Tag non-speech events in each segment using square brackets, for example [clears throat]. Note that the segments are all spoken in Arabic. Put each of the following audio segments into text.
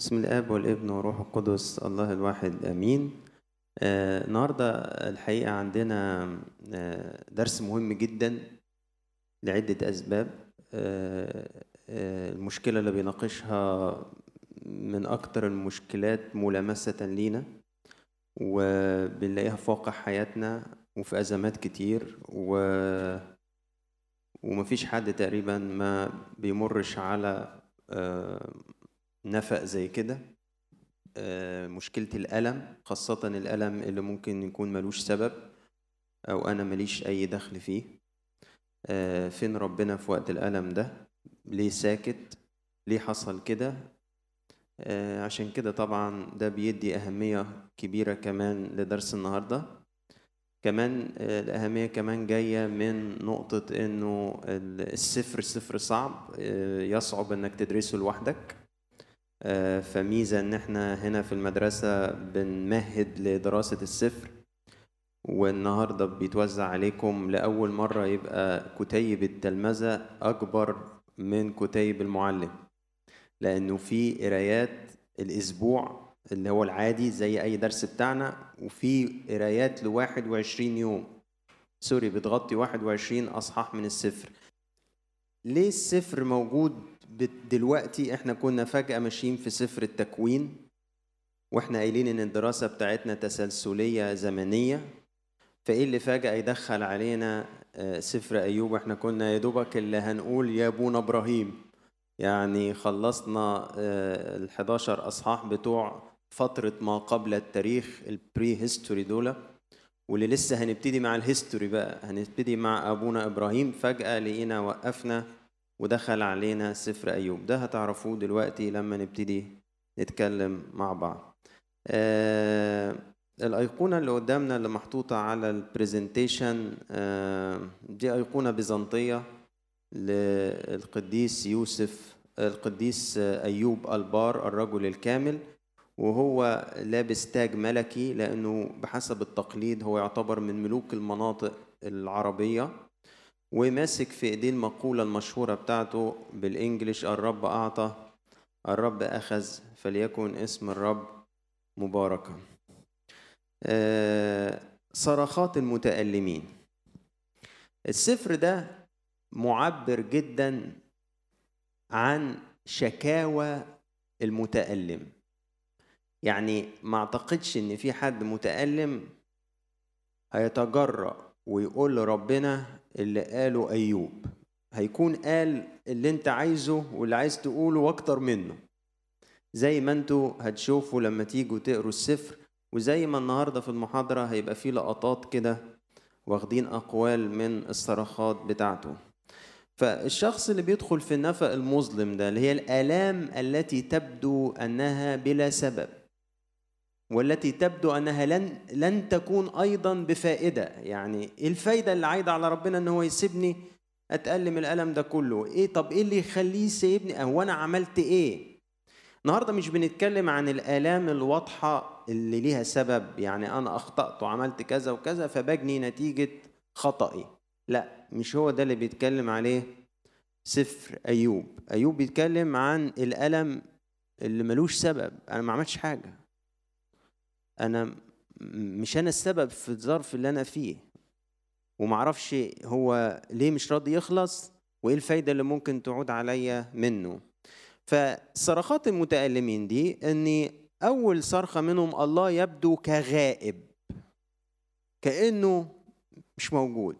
بسم الآب والابن والروح القدس الله الواحد آمين. آه، النهارده الحقيقة عندنا آه، درس مهم جدا لعدة أسباب. آه، آه، المشكلة اللي بيناقشها من أكتر المشكلات ملامسة لينا وبنلاقيها في واقع حياتنا وفي أزمات كتير و ومفيش حد تقريبا ما بيمرش على آه، نفق زي كده آه، مشكلة الألم خاصة الألم اللي ممكن يكون ملوش سبب أو أنا ماليش أي دخل فيه. آه، فين ربنا في وقت الألم ده؟ ليه ساكت؟ ليه حصل كده؟ آه، عشان كده طبعا ده بيدي أهمية كبيرة كمان لدرس النهاردة. كمان الأهمية كمان جاية من نقطة إنه ال- السفر سفر صعب يصعب إنك تدرسه لوحدك. فميزة إن إحنا هنا في المدرسة بنمهد لدراسة السفر والنهاردة بيتوزع عليكم لأول مرة يبقى كتيب التلمذة أكبر من كتيب المعلم لأنه في قرايات الأسبوع اللي هو العادي زي أي درس بتاعنا وفي قرايات لواحد وعشرين يوم. سوري بتغطي واحد وعشرين أصحاح من السفر ليه السفر موجود دلوقتي إحنا كنا فجأة ماشيين في سفر التكوين وإحنا قايلين إن الدراسة بتاعتنا تسلسلية زمنية فإيه اللي فجأة يدخل علينا آه، سفر أيوب؟ إحنا كنا يا دوبك اللي هنقول يا أبونا إبراهيم. يعني خلصنا ال 11 أصحاح بتوع فترة ما قبل التاريخ ال pre-history دول. واللي لسه هنبتدي مع ال history بقى هنبتدي مع أبونا إبراهيم. فجأة لقينا وقفنا ودخل علينا سفر أيوب. ده هتعرفوه دلوقتي لما نبتدي نتكلم مع بعض. آه الأيقونة اللي قدامنا اللي محطوطة على ال presentation آه دي أيقونة بيزنطية للقديس يوسف القديس أيوب البار الرجل الكامل وهو لابس تاج ملكي لأنه بحسب التقليد هو يعتبر من ملوك المناطق العربية. وماسك في إيديه المقولة المشهورة بتاعته بالإنجليش الرب أعطى الرب أخذ فليكن اسم الرب مباركا. آه، صرخات المتألمين. السفر ده معبر جدا عن شكاوى المتألم. يعني ما أعتقدش إن في حد متألم هيتجرأ ويقول لربنا اللي قاله أيوب. هيكون قال اللي انت عايزه واللي عايز تقوله وأكتر منه. زي ما أنتوا هتشوفوا لما تيجوا تقروا السفر وزي ما النهارده في المحاضرة هيبقى في لقطات كده واخدين أقوال من الصرخات بتاعته. فالشخص اللي بيدخل في النفق المظلم ده اللي هي الآلام التي تبدو أنها بلا سبب والتي تبدو أنها لن لن تكون أيضا بفائدة. يعني إيه الفايدة اللي عايدة على ربنا إن هو يسيبني أتألم الألم ده كله. إيه طب إيه اللي يخليه يسيبني؟ هو أنا عملت إيه؟ النهارده مش بنتكلم عن الآلام الواضحة اللي ليها سبب. يعني أنا أخطأت وعملت كذا وكذا فبجني نتيجة خطئي. لا مش هو ده اللي بيتكلم عليه سفر أيوب. أيوب بيتكلم عن الألم اللي ملوش سبب. أنا ما عملتش حاجة. أنا مش أنا السبب في الظرف اللي أنا فيه. ومعرفش هو ليه مش راضي يخلص وإيه الفايدة اللي ممكن تعود عليا منه. فصرخات المتألمين دي ان أول صرخة منهم الله يبدو كغائب كأنه مش موجود.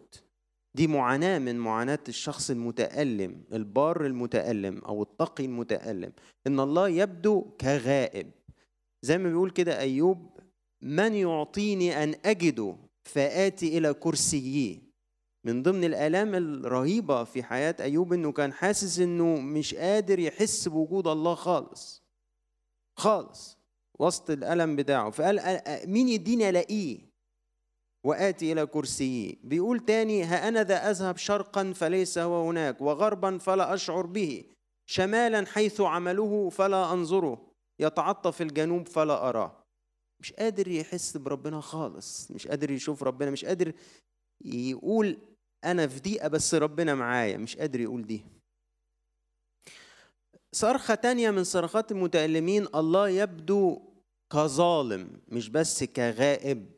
دي معاناة من معاناة الشخص المتألم البار المتألم أو التقي المتألم. إن الله يبدو كغائب. زي ما بيقول كده أيوب من يعطيني أن أجده فآتي إلى كرسيه. من ضمن الآلام الرهيبة في حياة أيوب إنه كان حاسس إنه مش قادر يحس بوجود الله خالص. خالص. وسط الألم بتاعه. فقال مين يديني ألاقيه؟ وآتي إلى كرسيه. بيقول تاني ها أنا ذا أذهب شرقا فليس هو هناك وغربا فلا أشعر به شمالا حيث عمله فلا أنظره يتعطف الجنوب فلا أراه. مش قادر يحس بربنا خالص مش قادر يشوف ربنا مش قادر يقول أنا في ضيقة بس ربنا معايا مش قادر يقول دي. صرخة تانية من صرخات المتألمين الله يبدو كظالم مش بس كغائب.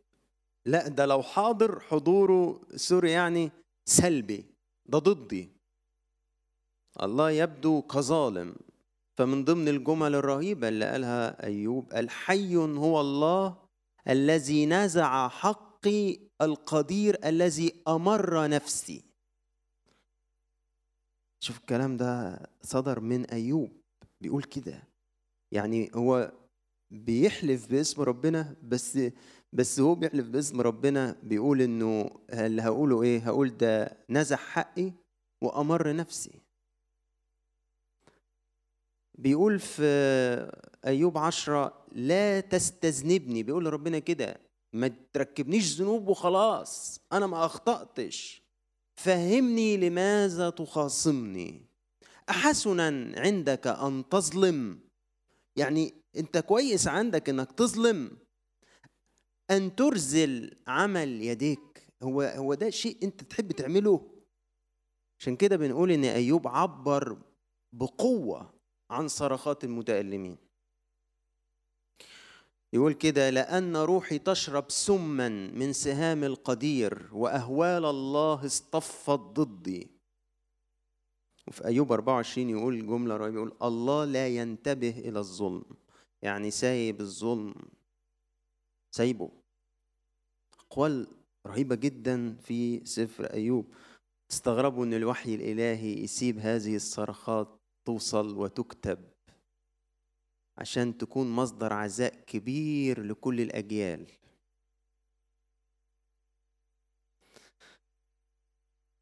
لا ده لو حاضر حضوره سوري يعني سلبي ده ضدي. الله يبدو كظالم. فمن ضمن الجمل الرهيبة اللي قالها أيوب الحي هو الله الذي نزع حقي القدير الذي أمر نفسي. شوف الكلام ده صدر من أيوب بيقول كده. يعني هو بيحلف باسم ربنا بس بس هو بيحلف باسم ربنا بيقول إنه اللي هقوله إيه؟ هقول ده نزع حقي وأمر نفسي. بيقول في أيوب عشرة لا تستذنبني. بيقول لربنا كده ما تركبنيش ذنوب وخلاص أنا ما أخطأتش. فهمني لماذا تخاصمني؟ أحسنا عندك أن تظلم. يعني أنت كويس عندك إنك تظلم. أن ترزل عمل يديك هو هو ده شيء أنت تحب تعمله. عشان كده بنقول إن أيوب عبر بقوة. عن صرخات المتألمين. يقول كده لأن روحي تشرب سما من سهام القدير وأهوال الله اصطفت ضدي. وفي أيوب 24 يقول جملة رهيبة يقول الله لا ينتبه إلى الظلم. يعني سايب الظلم. سايبه. أقوال رهيبة جدا في سفر أيوب. استغربوا أن الوحي الإلهي يسيب هذه الصرخات. توصل وتكتب عشان تكون مصدر عزاء كبير لكل الأجيال.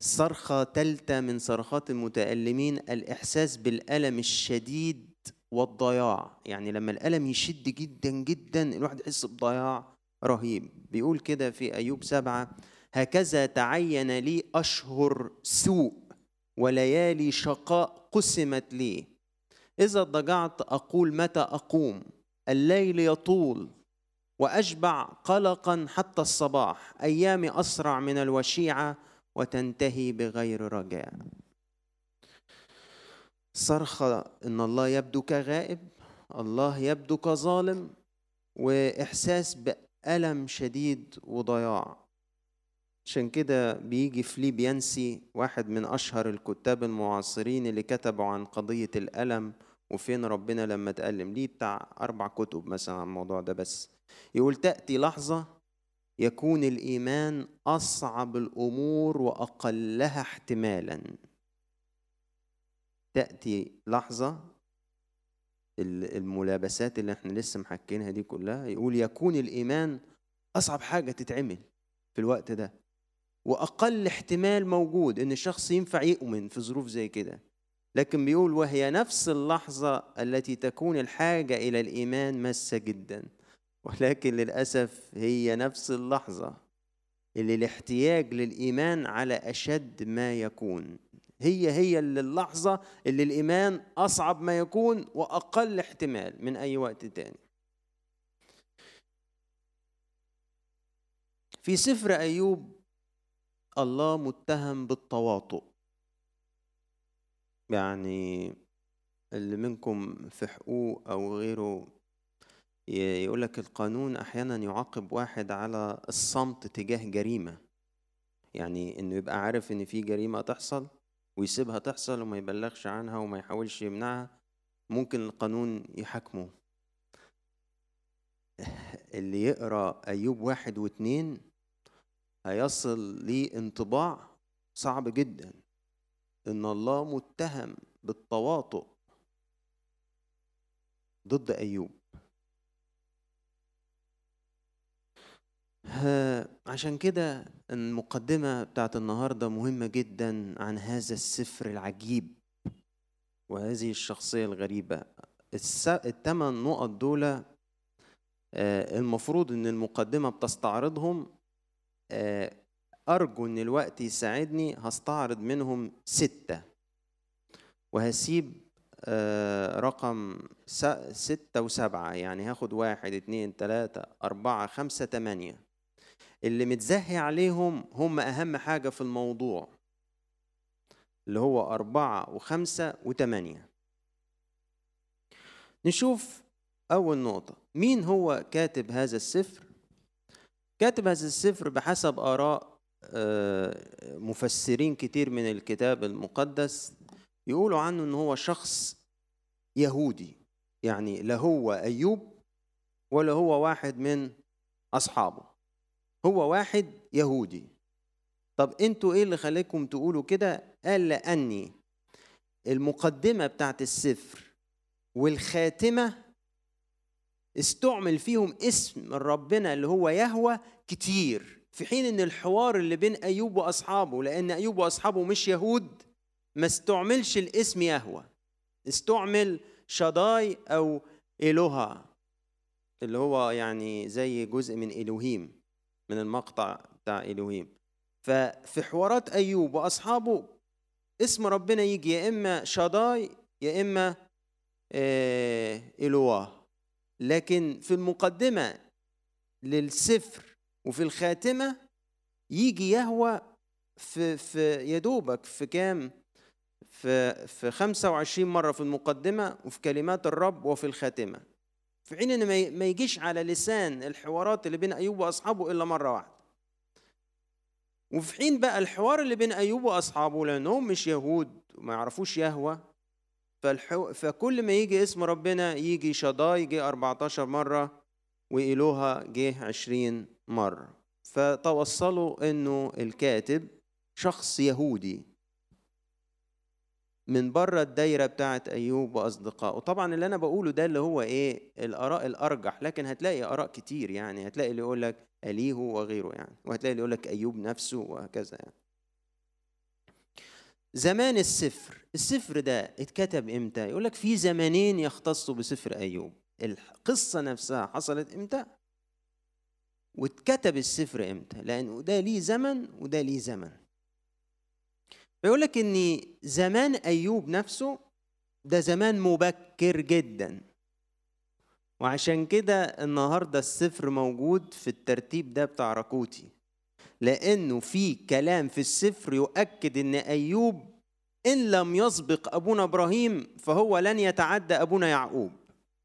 صرخة تالتة من صرخات المتألمين الإحساس بالألم الشديد والضياع. يعني لما الألم يشد جدا جدا الواحد يحس بضياع رهيب. بيقول كده في أيوب سبعة هكذا تعين لي أشهر سوء وليالي شقاء قسمت لي. إذا ضجعت أقول متى أقوم. الليل يطول وأشبع قلقا حتى الصباح. أيامي أسرع من الوشيعة وتنتهي بغير رجاء. صرخة إن الله يبدو كغائب الله يبدو كظالم وإحساس بألم شديد وضياع. عشان كده بيجي فليب ينسي واحد من أشهر الكتاب المعاصرين اللي كتبوا عن قضية الألم وفين ربنا لما تألم. ليه بتاع أربع كتب مثلا عن الموضوع ده بس. يقول تأتي لحظة يكون الإيمان أصعب الأمور وأقلها احتمالا. تأتي لحظة الملابسات اللي إحنا لسه محكينها دي كلها يقول يكون الإيمان أصعب حاجة تتعمل في الوقت ده. وأقل احتمال موجود إن الشخص ينفع يؤمن في ظروف زي كده. لكن بيقول وهي نفس اللحظة التي تكون الحاجة إلى الإيمان ماسة جدا. ولكن للأسف هي نفس اللحظة اللي الاحتياج للإيمان على أشد ما يكون. هي هي اللحظة اللي الإيمان أصعب ما يكون وأقل احتمال من أي وقت تاني. في سفر أيوب الله متهم بالتواطؤ. يعني اللي منكم في حقوق أو غيره يقول لك القانون أحيانا يعاقب واحد على الصمت تجاه جريمة. يعني إنه يبقى عارف إن في جريمة تحصل ويسيبها تحصل وما يبلغش عنها وما يحاولش يمنعها ممكن القانون يحاكمه. اللي يقرأ أيوب واحد واتنين هيصل لي انطباع صعب جدا. إن الله متهم بالتواطؤ ضد أيوب. عشان كده المقدمة بتاعت النهاردة مهمة جدا عن هذا السفر العجيب وهذه الشخصية الغريبة. الثمان نقط دول آه، المفروض إن المقدمة بتستعرضهم أرجو إن الوقت يساعدني هستعرض منهم ستة. وهسيب آه، رقم ستة وسبعة يعني هاخد واحد اتنين تلاتة أربعة خمسة تمانية. اللي متزهي عليهم هم أهم حاجة في الموضوع اللي هو أربعة وخمسة وتمانية. نشوف أول نقطة. مين هو كاتب هذا السفر؟ كاتب هذا السفر بحسب آراء آه، مفسرين كتير من الكتاب المقدس يقولوا عنه إن هو شخص يهودي. يعني لا هو أيوب ولا هو واحد من أصحابه. هو واحد يهودي. طب أنتوا إيه اللي خليكم تقولوا كده؟ قال لأني المقدمة بتاعت السفر والخاتمة استعمل فيهم اسم ربنا اللي هو يهوى كتير في حين إن الحوار اللي بين أيوب وأصحابه لأن أيوب وأصحابه مش يهود ما استعملش الاسم يهوى استعمل شداي أو إلوها اللي هو يعني زي جزء من إلوهيم من المقطع بتاع إلوهيم. ففي حوارات أيوب وأصحابه اسم ربنا يجي يا إما شداي يا إما آه، إلواه. لكن في المقدمة للسفر وفي الخاتمة يجي يهوى في في يدوبك في كام؟ في في 25 مرة في المقدمة وفي كلمات الرب وفي الخاتمة. في حين إن ما يجيش على لسان الحوارات اللي بين أيوب وأصحابه إلا مرة واحدة. وفي حين بقى الحوار اللي بين أيوب وأصحابه لأنهم مش يهود وما يعرفوش يهوى فالحو... فكل ما يجي اسم ربنا يجي شداي جه 14 مرة وإلوها جه 20 مرة. فتوصلوا إنه الكاتب شخص يهودي. من بره الدايرة بتاعت أيوب وأصدقائه. طبعا اللي أنا بقوله ده اللي هو إيه؟ الآراء الأرجح. لكن هتلاقي آراء كتير يعني. هتلاقي اللي يقول لك اليه وغيره يعني. وهتلاقي اللي يقول لك أيوب نفسه وهكذا يعني. زمان السفر السفر ده اتكتب إمتى؟ يقول لك في زمانين يختصوا بسفر أيوب. القصة نفسها حصلت إمتى؟ واتكتب السفر إمتى؟ لأن ده ليه زمن وده ليه زمن. بيقول لك إن زمان أيوب نفسه ده زمان مبكر جدا. وعشان كده النهارده السفر موجود في الترتيب ده بتاع راكوتي. لأنه في كلام في السفر يؤكد إن أيوب إن لم يسبق أبونا إبراهيم فهو لن يتعدى أبونا يعقوب.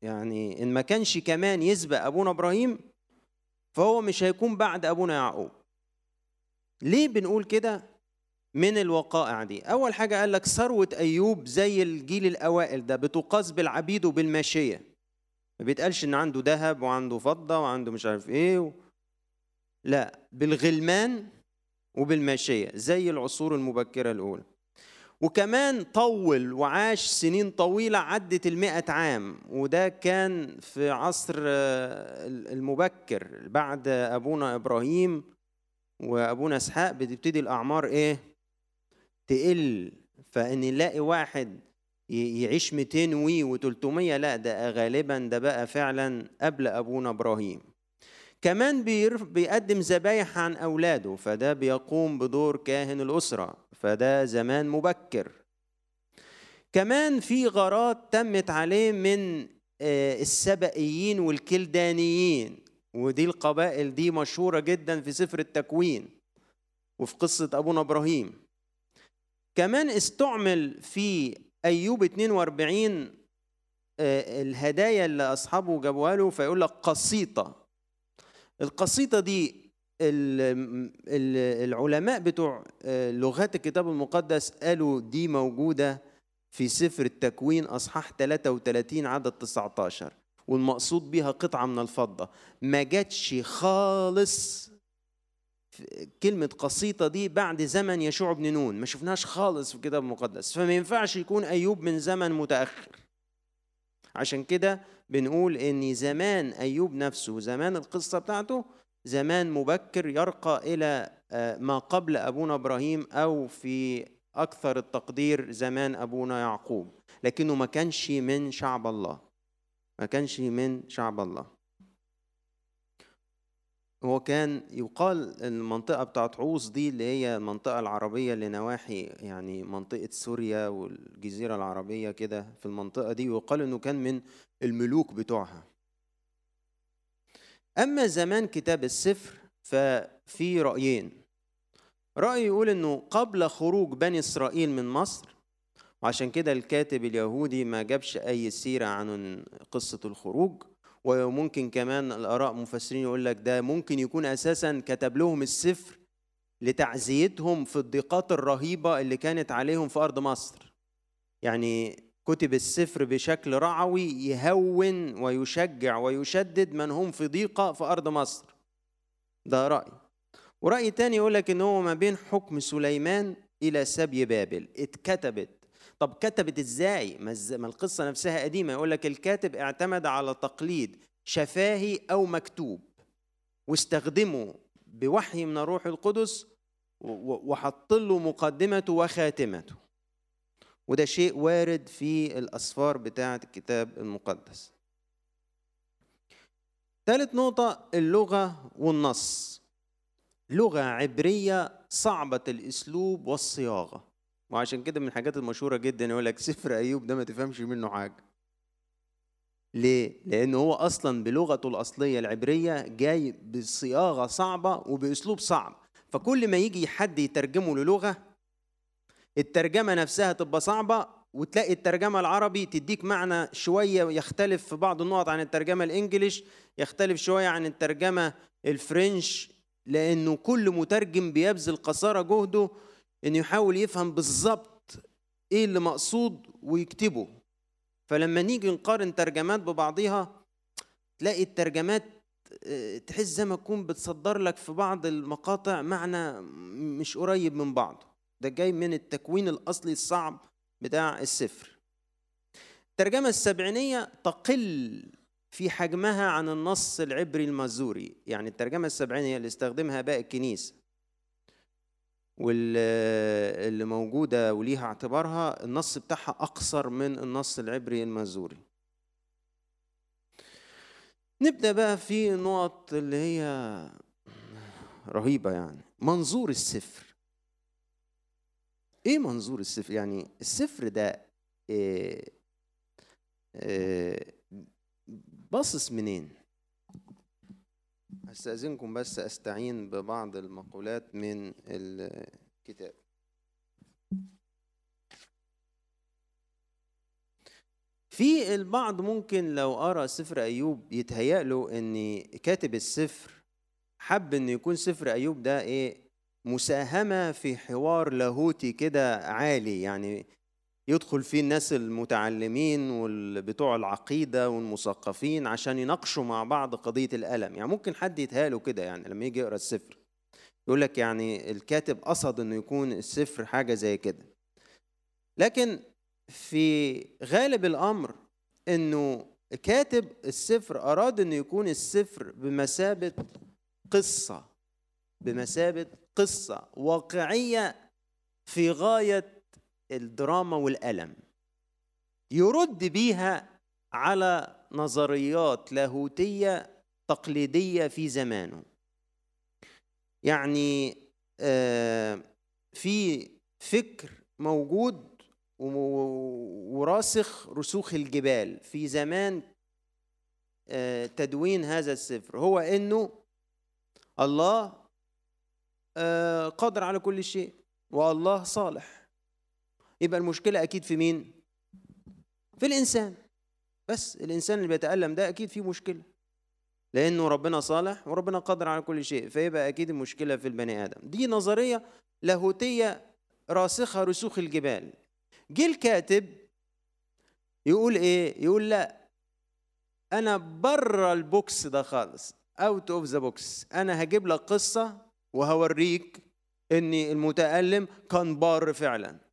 يعني إن ما كانش كمان يسبق أبونا إبراهيم فهو مش هيكون بعد أبونا يعقوب. ليه بنقول كده؟ من الوقائع دي. أول حاجة قال لك ثروة أيوب زي الجيل الأوائل ده بتقاس بالعبيد وبالماشيه ما بيتقالش إن عنده ذهب وعنده فضة وعنده مش عارف إيه و... لا بالغلمان وبالماشية زي العصور المبكرة الأولى. وكمان طول وعاش سنين طويلة عدت المئة عام وده كان في عصر آه، المبكر بعد أبونا إبراهيم وأبونا إسحاق. بتبتدي الأعمار إيه؟ تقل. فإن نلاقي واحد يعيش 200 وي و300 لا ده غالبا ده بقى فعلا قبل أبونا إبراهيم. كمان بيقدم ذبايح عن أولاده فده بيقوم بدور كاهن الأسرة فده زمان مبكر. كمان في غارات تمت عليه من آه، السبئيين والكلدانيين ودي القبائل دي مشهورة جدا في سفر التكوين وفي قصة أبونا إبراهيم. كمان استعمل في أيوب 42 آه، الهدايا اللي أصحابه جابوها له فيقول لك قسيطة القسيطة دي العلماء بتوع آه، لغات الكتاب المقدس قالوا دي موجودة في سفر التكوين أصحاح 33 عدد 19 والمقصود بها قطعة من الفضة. ما جاتش خالص كلمة قسيطة دي بعد زمن يشوع بن نون ما شفناش خالص في الكتاب المقدس. فما ينفعش يكون أيوب من زمن متأخر. عشان كده بنقول إن زمان أيوب نفسه زمان القصة بتاعته زمان مبكر يرقى إلى آه، ما قبل أبونا إبراهيم أو في أكثر التقدير زمان أبونا يعقوب لكنه ما كانش من شعب الله. ما كانش من شعب الله. هو كان يقال المنطقة بتاعت عوص دي اللي هي المنطقة العربية اللي نواحي يعني منطقة سوريا والجزيرة العربية كده في المنطقة دي ويقال إنه كان من الملوك بتوعها. أما زمان كتاب السفر ففي رأيين. رأي يقول إنه قبل خروج بني إسرائيل من مصر وعشان كده الكاتب اليهودي ما جابش أي سيرة عن قصة الخروج وممكن كمان الآراء مفسرين يقول لك ده ممكن يكون أساسا كتب لهم السفر لتعزيتهم في الضيقات الرهيبة اللي كانت عليهم في أرض مصر. يعني كتب السفر بشكل رعوي يهون ويشجع ويشدد من هم في ضيقة في أرض مصر. ده رأي. ورأي تاني يقول لك إن هو ما بين حكم سليمان إلى سبي بابل. اتكتبت طب كتبت إزاي؟ ما القصة نفسها قديمة يقول لك الكاتب اعتمد على تقليد شفاهي أو مكتوب واستخدمه بوحي من الروح القدس وحط له مقدمته وخاتمته. وده شيء وارد في الأسفار بتاعة الكتاب المقدس. ثالث نقطة اللغة والنص. لغة عبرية صعبة الأسلوب والصياغة وعشان كده من الحاجات المشهورة جدا يقول لك سفر أيوب ده ما تفهمش منه حاجة ليه؟ لأن هو أصلا بلغته الأصلية العبرية جاي بصياغة صعبة وبأسلوب صعب فكل ما يجي حد يترجمه للغة الترجمة نفسها تبقى صعبة وتلاقي الترجمة العربي تديك معنى شوية يختلف في بعض النقط عن الترجمة الإنجليش يختلف شوية عن الترجمة الفرنش لأنه كل مترجم بيبذل قصارى جهده إنه يحاول يفهم بالظبط إيه اللي مقصود ويكتبه. فلما نيجي نقارن ترجمات ببعضها تلاقي الترجمات آه، تحس زي ما تكون بتصدر لك في بعض المقاطع معنى مش قريب من بعض. ده جاي من التكوين الأصلي الصعب بتاع السفر الترجمة السبعينية تقل في حجمها عن النص العبري المازوري يعني الترجمة السبعينية اللي استخدمها باقي الكنيسة. واللي موجودة وليها اعتبارها النص بتاعها أقصر من النص العبري المازوري نبدأ بقى في نقط اللي هي رهيبة يعني. منظور السفر. إيه منظور السفر؟ يعني السفر ده إيه إيه باصص منين؟ أستأذنكم بس أستعين ببعض المقولات من الكتاب. في البعض ممكن لو قرا سفر أيوب يتهيأ له ان كاتب السفر حب إن يكون سفر أيوب ده إيه مساهمة في حوار لاهوتي كده عالي يعني يدخل فيه الناس المتعلمين وبتوع العقيدة والمثقفين عشان يناقشوا مع بعض قضية الألم. يعني ممكن حد يتهاله كده يعني لما يجي يقرأ السفر. يقول لك يعني الكاتب قصد إنه يكون السفر حاجة زي كده. لكن في غالب الأمر إنه كاتب السفر أراد إنه يكون السفر بمثابة قصة بمثابة قصة واقعية في غاية الدراما والألم. يرد بيها على نظريات لاهوتية تقليدية في زمانه. يعني آه، في فكر موجود وراسخ رسوخ الجبال في زمان آه، تدوين هذا السفر. هو إنه الله آه، قادر على كل شيء والله صالح. يبقى المشكلة أكيد في مين؟ في الإنسان. بس الإنسان اللي بيتألم ده أكيد فيه مشكلة. لأنه ربنا صالح وربنا قادر على كل شيء فيبقى أكيد المشكلة في البني آدم. دي نظرية لاهوتية راسخة رسوخ الجبال. جه الكاتب يقول إيه؟ يقول لأ أنا بره ال box ده خالص out of the box أنا هجيب لك قصة وهوريك إن المتألم كان بار فعلا.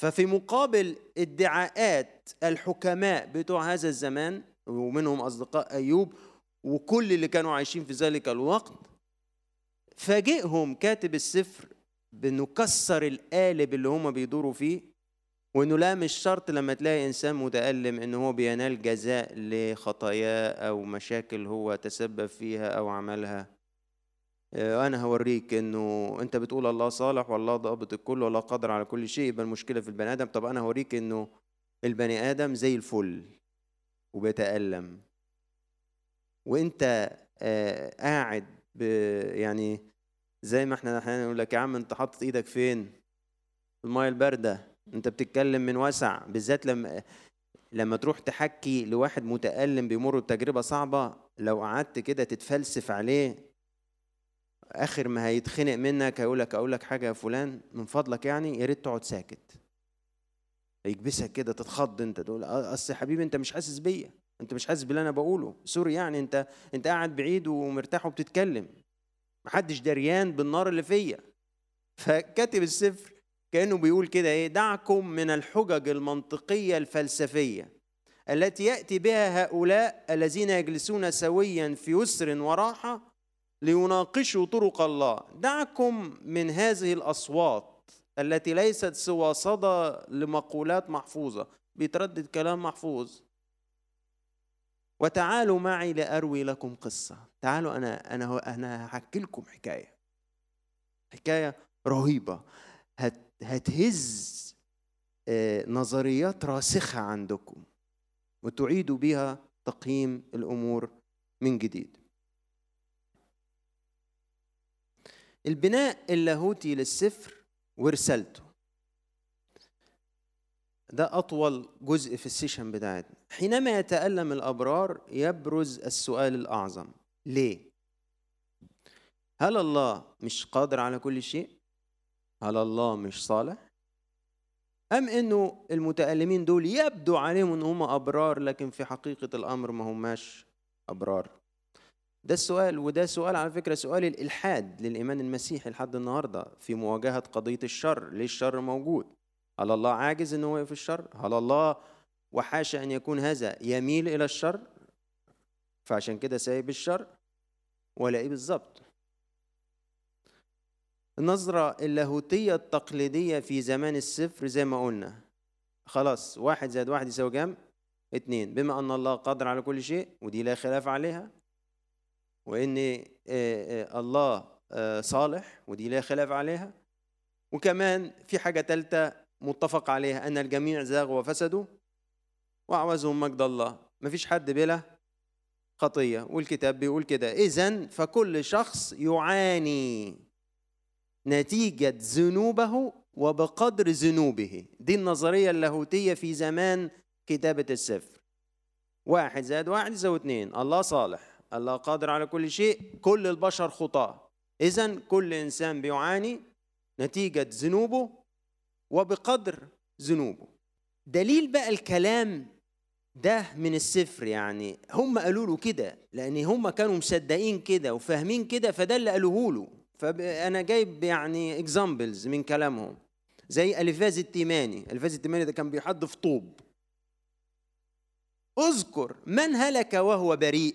ففي مقابل ادعاءات الحكماء بتوع هذا الزمان ومنهم أصدقاء أيوب وكل اللي كانوا عايشين في ذلك الوقت فاجئهم كاتب السفر بأنه كسر القالب اللي هم بيدوروا فيه وأنه لا مش شرط لما تلاقي إنسان متألم إن هو بينال جزاء لخطاياه أو مشاكل هو تسبب فيها أو عملها. أنا هوريك إنه أنت بتقول الله صالح والله ضابط الكل والله قادر على كل شيء يبقى المشكلة في البني آدم. طب أنا هوريك إنه البني آدم زي الفل وبيتألم. وأنت آه قاعد يعني زي ما إحنا أحيانا نقول لك يا عم أنت حاطط إيدك فين؟ في المية الباردة. أنت بتتكلم من وسع بالذات لما لما تروح تحكي لواحد متألم بيمر بتجربة صعبة لو قعدت كده تتفلسف عليه آخر ما هيتخنق منك هيقول لك أقول لك حاجة يا فلان من فضلك يعني يا ريت تقعد ساكت. يكبسك كده تتخض انت تقول أصل حبيبي أنت مش حاسس بيا أنت مش حاسس باللي أنا بقوله سوري يعني أنت أنت قاعد بعيد ومرتاح وبتتكلم محدش دريان بالنار اللي فيا. فكاتب السفر كأنه بيقول كده إيه دعكم من الحجج المنطقية الفلسفية التي يأتي بها هؤلاء الذين يجلسون سويا في يسر وراحة ليناقشوا طرق الله. دعكم من هذه الأصوات التي ليست سوى صدى لمقولات محفوظة. بيتردد كلام محفوظ. وتعالوا معي لأروي لكم قصة. تعالوا أنا أنا أنا هحكي لكم حكاية. حكاية رهيبة. هتهز آه، نظريات راسخة عندكم. وتعيدوا بها تقييم الأمور من جديد. البناء اللاهوتي للسفر ورسالته ده أطول جزء في ال session بتاعتنا حينما يتألم الأبرار يبرز السؤال الأعظم ليه؟ هل الله مش قادر على كل شيء؟ هل الله مش صالح؟ أم إنه المتألمين دول يبدو عليهم إن هم أبرار لكن في حقيقة الأمر ما هماش أبرار ده السؤال وده سؤال على فكرة سؤال الإلحاد للإيمان المسيحي لحد النهاردة في مواجهة قضية الشر ليه الشر موجود؟ هل الله عاجز أنه يوقف الشر؟ هل الله وحاشا أن يكون هذا يميل إلى الشر؟ فعشان كده سايب الشر ولا إيه بالظبط؟ النظرة اللاهوتية التقليدية في زمان الصفر زي ما قلنا. خلاص واحد زائد واحد يساوي كام؟ اتنين. بما أن الله قادر على كل شيء ودي لا خلاف عليها. وإن آه، آه، الله آه، صالح ودي لا خلاف عليها. وكمان في حاجة ثالثة متفق عليها أن الجميع زاغوا وفسدوا وأعوزهم مجد الله. مفيش حد بلا خطية. والكتاب بيقول كده إذا فكل شخص يعاني نتيجة ذنوبه وبقدر ذنوبه. دي النظرية اللاهوتية في زمان كتابة السفر. واحد زائد واحد يساوي اتنين. الله صالح. الله قادر على كل شيء كل البشر خطاة. إذا كل إنسان بيعاني نتيجة ذنوبه وبقدر ذنوبه. دليل بقى الكلام ده من السفر يعني هم قالوا له كده لأن هم كانوا مصدقين كده وفاهمين كده فده اللي قالوه له. فأنا جايب يعني اكزامبلز من كلامهم. زي ألفاز التيماني. ألفاز التيماني ده كان بيحدف طوب. اذكر من هلك وهو بريء.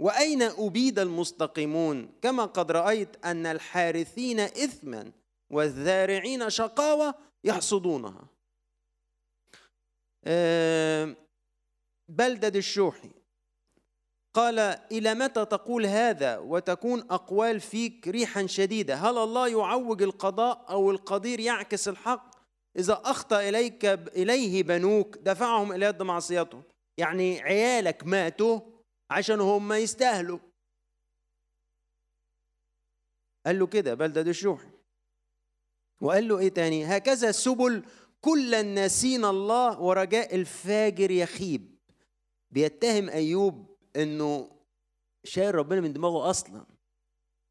وأين أبيد المستقيمون؟ كما قد رأيت أن الحارثين اثما والذارعين شقاوة يحصدونها. بلدد الشوحي قال إلى متى تقول هذا وتكون أقوال فيك ريحا شديدة؟ هل الله يعوج القضاء أو القدير يعكس الحق؟ إذا أخطأ إليك إليه بنوك دفعهم إلى يد معصيته. يعني عيالك ماتوا عشان هم يستاهلوا. قال له كده بلدة الشوحي وقال له إيه تاني؟ هكذا سبل كل الناسين الله ورجاء الفاجر يخيب. بيتهم أيوب إنه شايل ربنا من دماغه أصلا.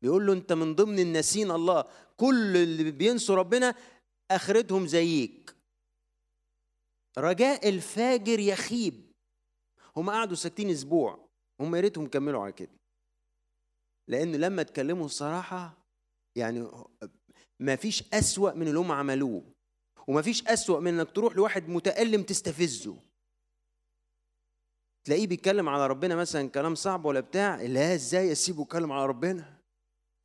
بيقول له أنت من ضمن الناسين الله كل اللي بينسوا ربنا آخرتهم زيك. رجاء الفاجر يخيب. هم قعدوا ساكتين أسبوع. هم يا ريتهم كملوا على كده. لأن لما اتكلموا الصراحة يعني ما فيش أسوأ من اللي هم عملوه وما فيش أسوأ من إنك تروح لواحد متألم تستفزه. تلاقيه بيتكلم على ربنا مثلا كلام صعب ولا بتاع لا إزاي أسيبه يتكلم على ربنا؟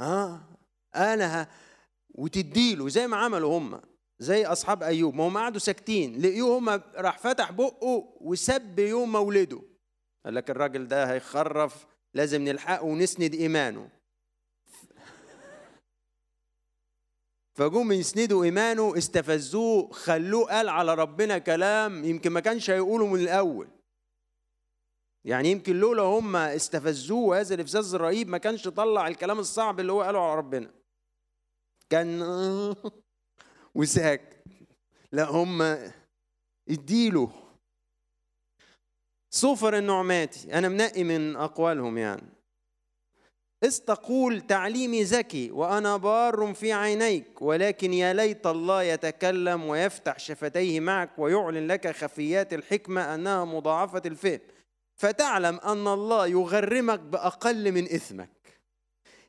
آه أنا ها وتديله زي ما عملوا هم زي أصحاب أيوب ما هم قعدوا ساكتين لقيوه هم راح فتح بقه وسب يوم مولده. قال لك الراجل ده هيخرف لازم نلحقه ونسند إيمانه. فجم يسندوا إيمانه استفزوه خلوه قال على ربنا كلام يمكن ما كانش هيقوله من الأول. يعني يمكن لولا هم استفزوه هذا الافزاز الرهيب ما كانش طلع الكلام الصعب اللي هو قاله على ربنا. كان [laughs] وساك. لا هم اديله صفر النعماتي أنا منقي من أقوالهم يعني. استقول تعليمي ذكي وأنا بار في عينيك ولكن يا ليت الله يتكلم ويفتح شفتيه معك ويعلن لك خفيات الحكمة أنها مضاعفة الفهم. فتعلم أن الله يغرمك بأقل من إثمك.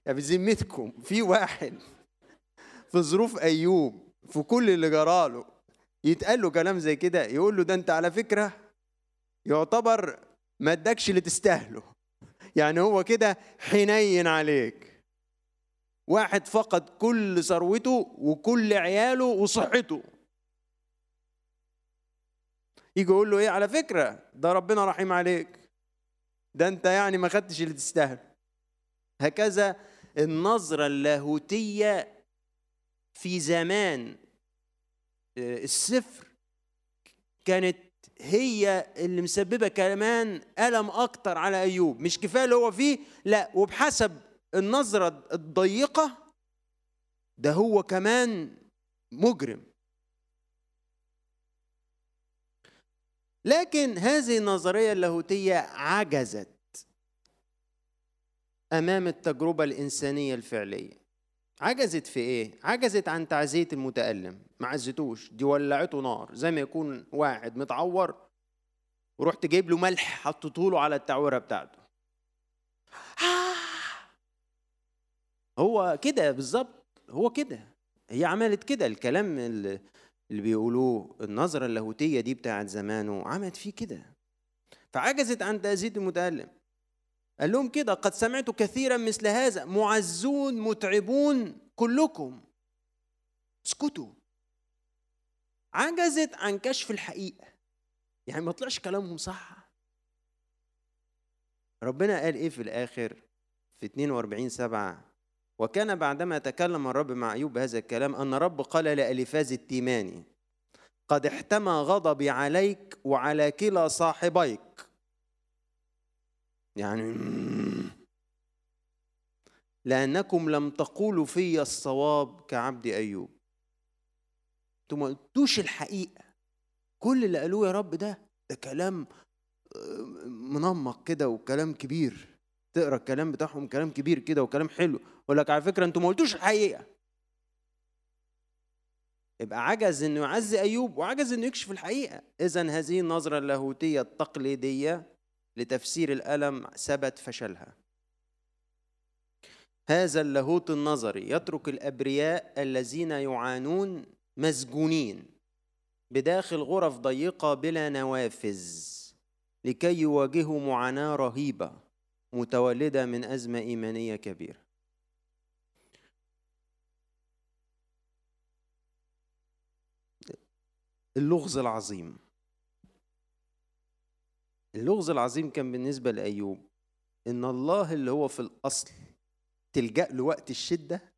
يا بذمتكم في واحد في ظروف أيوب في كل اللي جراله يتقال له كلام زي كده يقول له ده أنت على فكرة يعتبر ما ادكش اللي تستاهله. يعني هو كده حنين عليك. واحد فقد كل ثروته وكل عياله وصحته. يجي يقول له إيه؟ على فكرة ده ربنا رحيم عليك. ده أنت يعني ما خدتش اللي تستاهل هكذا النظرة اللاهوتية في زمان آه، السفر كانت هي اللي مسببة كمان ألم أكتر على أيوب. مش كفاية اللي هو فيه لا وبحسب النظرة الضيقة ده هو كمان مجرم. لكن هذه النظرية اللاهوتية عجزت أمام التجربة الإنسانية الفعلية. عجزت في إيه؟ عجزت عن تعزيه المتألم ما عزتوش دي ولعته نار زي ما يكون واحد متعور ورحت جايب له ملح حطيته له على التعويرة بتاعته. هو كده بالظبط هو كده هي عملت كده الكلام اللي, اللي بيقولوه النظرة اللاهوتية دي بتاعت زمانه عملت فيه كده. فعجزت عن تأذية المتألم. قال لهم كده قد سمعت كثيرا مثل هذا معزون متعبون كلكم. اسكتوا. عجزت عن كشف الحقيقة. يعني ما طلعش كلامهم صح. ربنا قال إيه في الآخر؟ في 42 سبعة وكان بعدما تكلم الرب مع أيوب بهذا الكلام أن الرب قال لألفاز التيماني قد احتمى غضبي عليك وعلى كلا صاحبيك. يعني لأنكم لم تقولوا في الصواب كعبد أيوب. أنتوا ما قلتوش الحقيقة. كل اللي قالوه يا رب ده ده كلام آه، منمق كده وكلام كبير. تقرأ الكلام بتاعهم كلام كبير كده وكلام حلو. يقول لك على فكرة أنتوا ما قلتوش الحقيقة. يبقى عجز إنه يعزي أيوب وعجز إنه يكشف الحقيقة. اذا هذه النظرة اللاهوتية التقليدية لتفسير الألم ثبت فشلها. هذا اللاهوت النظري يترك الأبرياء الذين يعانون مسجونين بداخل غرف ضيقة بلا نوافذ لكي يواجهوا معاناة رهيبة متولدة من أزمة إيمانية كبيرة. اللغز العظيم. اللغز العظيم كان بالنسبة لأيوب إن الله اللي هو في الأصل تلجأ له وقت الشدة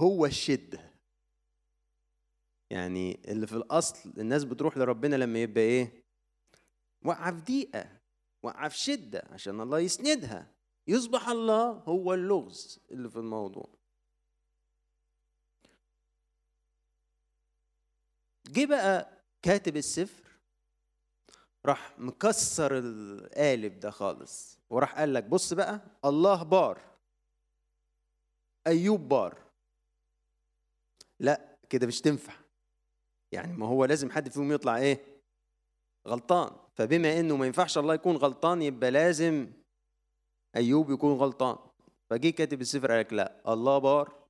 هو الشدة. يعني اللي في الأصل الناس بتروح لربنا لما يبقى إيه؟ وقع في ضيقة وقع في شدة عشان الله يسندها. يصبح الله هو اللغز اللي في الموضوع. جه بقى كاتب السفر راح مكسر القالب ده خالص وراح قال لك بص بقى الله بار. أيوب بار. لا كده مش تنفع. يعني ما هو لازم حد فيهم يطلع إيه؟ غلطان. فبما إنه ما ينفعش الله يكون غلطان يبقى لازم أيوب يكون غلطان. فجي كاتب السفر قال لك لا الله بار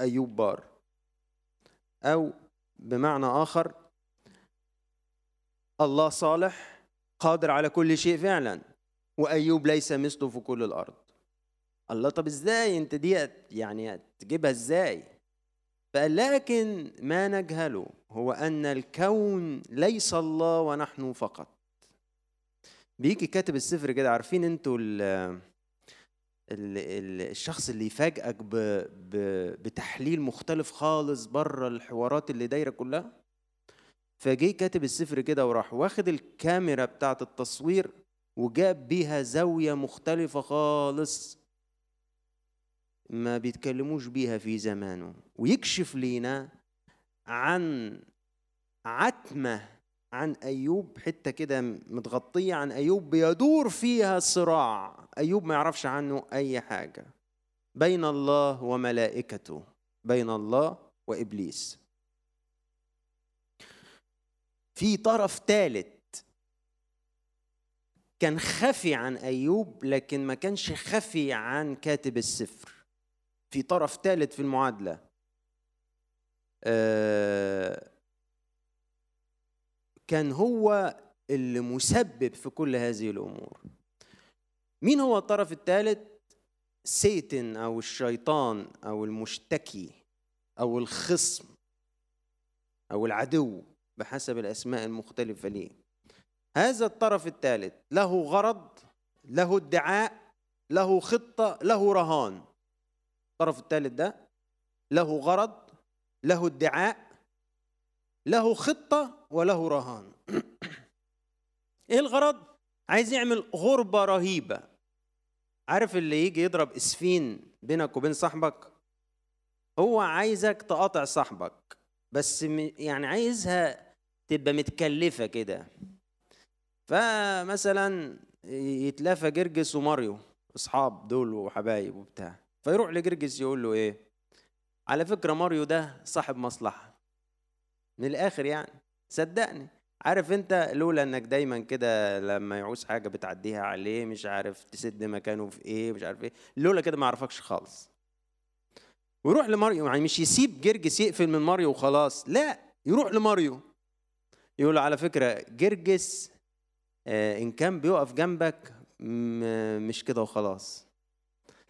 أيوب بار. أو بمعنى آخر الله صالح قادر على كل شيء فعلا وأيوب ليس مثله في كل الأرض. الله طب إزاي أنت دي يعني تجيبها إزاي؟ فقال لكن ما نجهله هو أن الكون ليس الله ونحن فقط. بيجي كاتب السفر كده عارفين أنتوا الشخص اللي يفاجئك بتحليل مختلف خالص بره الحوارات اللي دايرة كلها؟ فجه كاتب السفر كده وراح واخد الكاميرا بتاعة التصوير وجاب بيها زاوية مختلفة خالص ما بيتكلموش بيها في زمانه ويكشف لينا عن عتمة عن أيوب حتة كده متغطية عن أيوب بيدور فيها صراع. أيوب ما يعرفش عنه أي حاجة. بين الله وملائكته بين الله وإبليس. في طرف ثالث كان خفي عن أيوب لكن ما كانش خفي عن كاتب السفر. في طرف ثالث في المعادلة. آه كان هو اللي مسبب في كل هذه الأمور. مين هو الطرف الثالث سيتن أو الشيطان أو المشتكي أو الخصم أو العدو. بحسب الأسماء المختلفة ليه. هذا الطرف الثالث له غرض له ادعاء له خطة له رهان. الطرف الثالث ده له غرض له ادعاء له خطة وله رهان. [coughs] إيه الغرض؟ عايز يعمل غربة رهيبة. عارف اللي يجي يضرب إسفين بينك وبين صاحبك؟ هو عايزك تقاطع صاحبك بس يعني عايزها تبقى متكلفة كده. فمثلا يتلافى جرجس وماريو أصحاب دول وحبايب وبتاع. فيروح لجرجس يقول له إيه؟ على فكرة ماريو ده صاحب مصلحة. من الآخر يعني. صدقني. عارف أنت لولا إنك دايما كده لما يعوز حاجة بتعديها عليه مش عارف تسد مكانه في إيه مش عارف إيه. لولا كده ما يعرفكش خالص. ويروح لماريو يعني مش يسيب جرجس يقفل من ماريو وخلاص. لا يروح لماريو. يقول على فكرة جرجس آه إن كان بيقف جنبك مش كده وخلاص.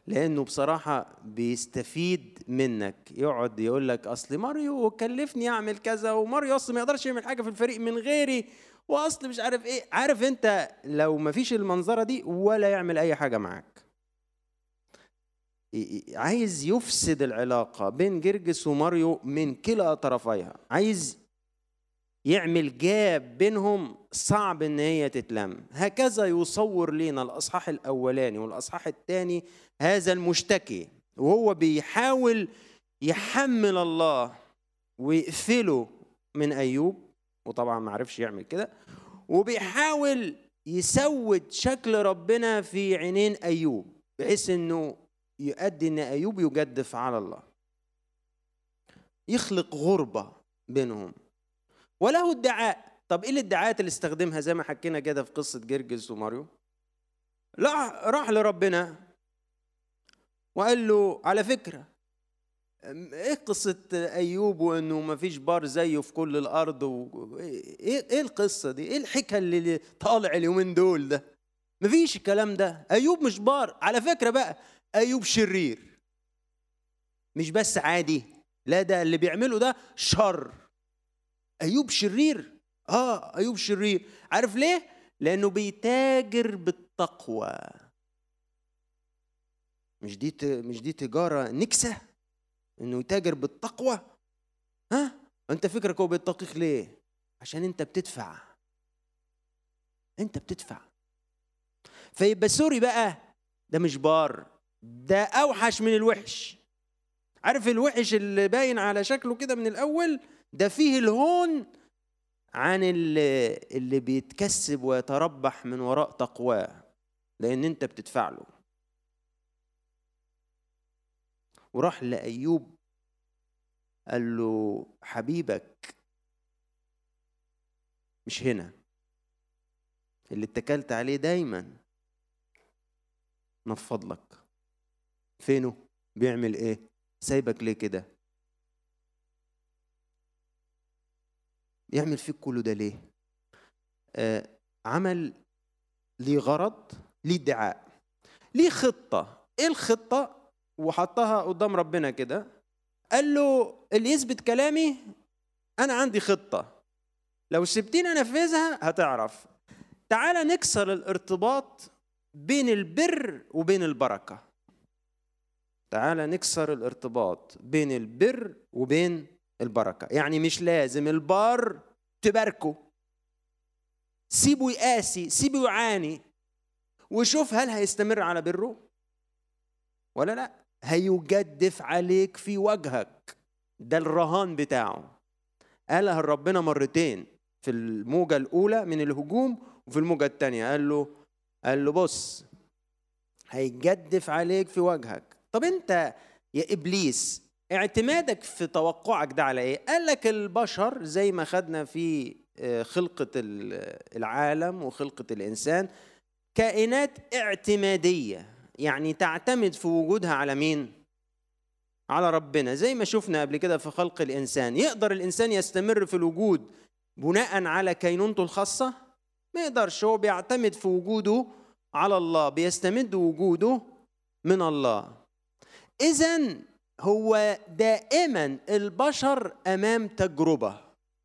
لأنه بصراحة بيستفيد منك. يقعد يقول لك أصل ماريو كلفني أعمل كذا وماريو أصل ما يقدرش يعمل حاجة في الفريق من غيري وأصل مش عارف إيه. عارف أنت لو ما فيش المنظرة دي ولا يعمل أي حاجة معاك. عايز يفسد العلاقة بين جرجس وماريو من كلا طرفيها. عايز يعمل جاب بينهم صعب إن هي تتلم. هكذا يصور لنا الأصحاح الأولاني والأصحاح الثاني هذا المشتكي وهو بيحاول يحمل الله ويقفله من أيوب وطبعا ما عرفش يعمل كده وبيحاول يسود شكل ربنا في عينين أيوب بحيث إنه يؤدي إن أيوب يجدف على الله. يخلق غربة بينهم. وله ادعاء طب إيه الادعاءات اللي استخدمها زي ما حكينا كده في قصة جرجس وماريو لا راح لربنا وقال له على فكرة إيه قصة أيوب وإنه ما فيش بار زيه في كل الأرض و... إيه إيه القصة دي؟ إيه الحكاية اللي طالع اليومين دول ده؟ ما فيش الكلام ده، أيوب مش بار، على فكرة بقى أيوب شرير. مش بس عادي، لا ده اللي بيعمله ده شر. أيوب شرير. آه أيوب شرير. عارف ليه؟ لأنه بيتاجر بالتقوى. مش دي مش دي تجارة نكسة؟ إنه يتاجر بالتقوى؟ ها؟ أنت فكرك هو بيتقيك ليه؟ عشان أنت بتدفع. أنت بتدفع. فيبقى سوري بقى. ده مش بار. ده أوحش من الوحش. عارف الوحش اللي باين على شكله كده من الأول؟ ده فيه الهون عن اللي, اللي بيتكسب ويتربح من وراء تقواه لأن أنت بتدفع له. وراح لأيوب قال له حبيبك مش هنا. اللي اتكلت عليه دايما نفض لك. فينه؟ بيعمل إيه؟ سايبك ليه كده؟ يعمل فيك كله ده ليه؟ آه عمل ليه غرض؟ ليه ادعاء. ليه خطة؟ إيه الخطة؟ وحطها قدام ربنا كده. قال له اللي يثبت كلامي أنا عندي خطة. لو سبتيني انفذها هتعرف. تعالى نكسر الارتباط بين البر وبين البركة. تعالى نكسر الارتباط بين البر وبين البركة. يعني مش لازم البار تباركه. سيبه يقاسي سيبه يعاني. وشوف هل هيستمر على بره؟ ولا لا؟ هيجدف عليك في وجهك. ده الرهان بتاعه. قالها ربنا مرتين في الموجة الأولى من الهجوم وفي الموجة الثانية قال له قال له بص هيجدف عليك في وجهك. طب أنت يا إبليس اعتمادك في توقعك ده على إيه؟ قال لك البشر زي ما خدنا في آه، خلقة العالم وخلقة الإنسان كائنات اعتمادية يعني تعتمد في وجودها على مين؟ على ربنا. زي ما شفنا قبل كده في خلق الإنسان. يقدر الإنسان يستمر في الوجود بناء على كينونته الخاصة؟ ما يقدرش. هو بيعتمد في وجوده على الله بيستمد وجوده من الله. إذا هو دائما البشر أمام تجربة.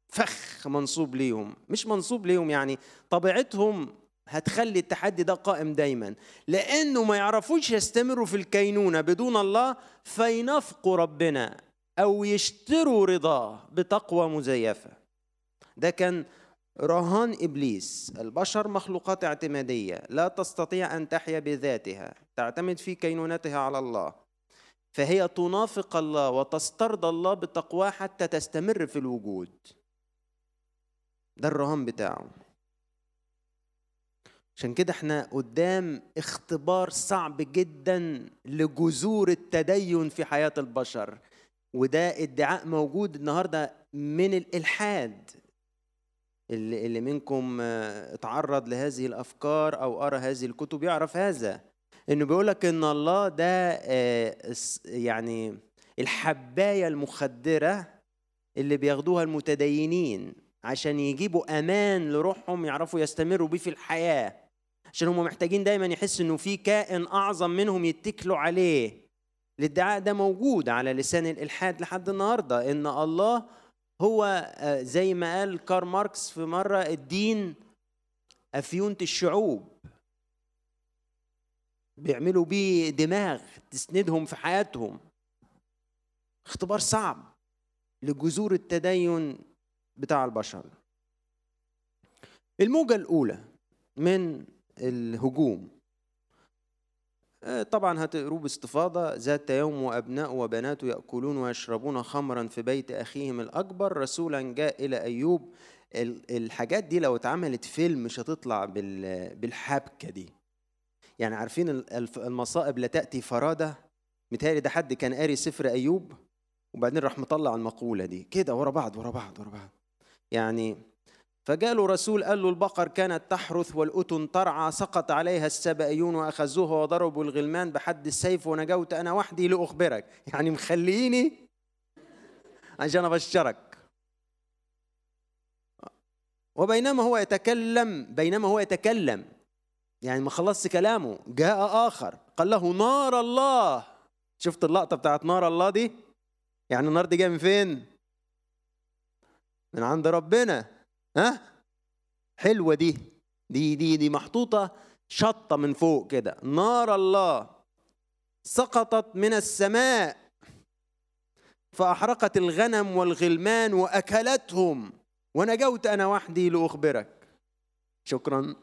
فخ منصوب ليهم. مش منصوب ليهم يعني طبيعتهم هتخلي التحدي ده قائم دايما. لأنه ما يعرفوش يستمروا في الكينونة بدون الله فينافقوا ربنا أو يشتروا رضاه بتقوى مزيفة. ده كان رهان إبليس. البشر مخلوقات اعتمادية. لا تستطيع أن تحيا بذاتها. تعتمد في كينونتها على الله. فهي تنافق الله وتسترضى الله بتقواه حتى تستمر في الوجود. ده الرهان بتاعه. عشان كده إحنا قدام اختبار صعب جدا لجذور التدين في حياة البشر وده ادعاء موجود النهاردة من الإلحاد. اللي, منكم اتعرض لهذه الأفكار أو قرأ هذه الكتب يعرف هذا. إنه بيقولك إن الله ده آه، يعني الحباية المخدرة اللي بياخدوها المتدينين عشان يجيبوا أمان لروحهم يعرفوا يستمروا بيه في الحياة. عشان هم محتاجين دايما يحسوا إنه في كائن أعظم منهم يتكلوا عليه. الادعاء ده موجود على لسان الإلحاد لحد النهارده إن الله هو آه، زي ما قال كار ماركس في مرة الدين أفيونة الشعوب. بيعملوا بيه دماغ تسندهم في حياتهم. اختبار صعب لجذور التدين بتاع البشر. الموجة الأولى من الهجوم. آه، طبعا هتقروه باستفاضة ذات يوم وأبناء وبنات يأكلون ويشربون خمرا في بيت أخيهم الأكبر. رسولا جاء إلى أيوب الحاجات دي لو اتعملت فيلم مش هتطلع بالحبكة دي. يعني عارفين المصائب لا تأتي فرادة متهيألي ده حد كان قاري سفر أيوب وبعدين راح مطلع المقولة دي. كده ورا بعض ورا بعض ورا بعض. يعني فجاء رسول قال له البقر كانت تحرث والأتن ترعى سقط عليها السبائيون وأخذوها وضربوا الغلمان بحد السيف ونجوت أنا وحدي لأخبرك. [laughs] يعني مخليني عشان أبشرك. وبينما هو يتكلم بينما هو يتكلم يعني ما خلصش كلامه جاء آخر قال له نار الله. شفت اللقطة بتاعت نار الله دي؟ يعني النار دي جاية من فين؟ من عند ربنا. ها؟ حلوة دي. دي دي دي محطوطة شطة من فوق كده. نار الله سقطت من السماء فأحرقت الغنم والغلمان وأكلتهم ونجوت أنا وحدي لأخبرك. شكرا.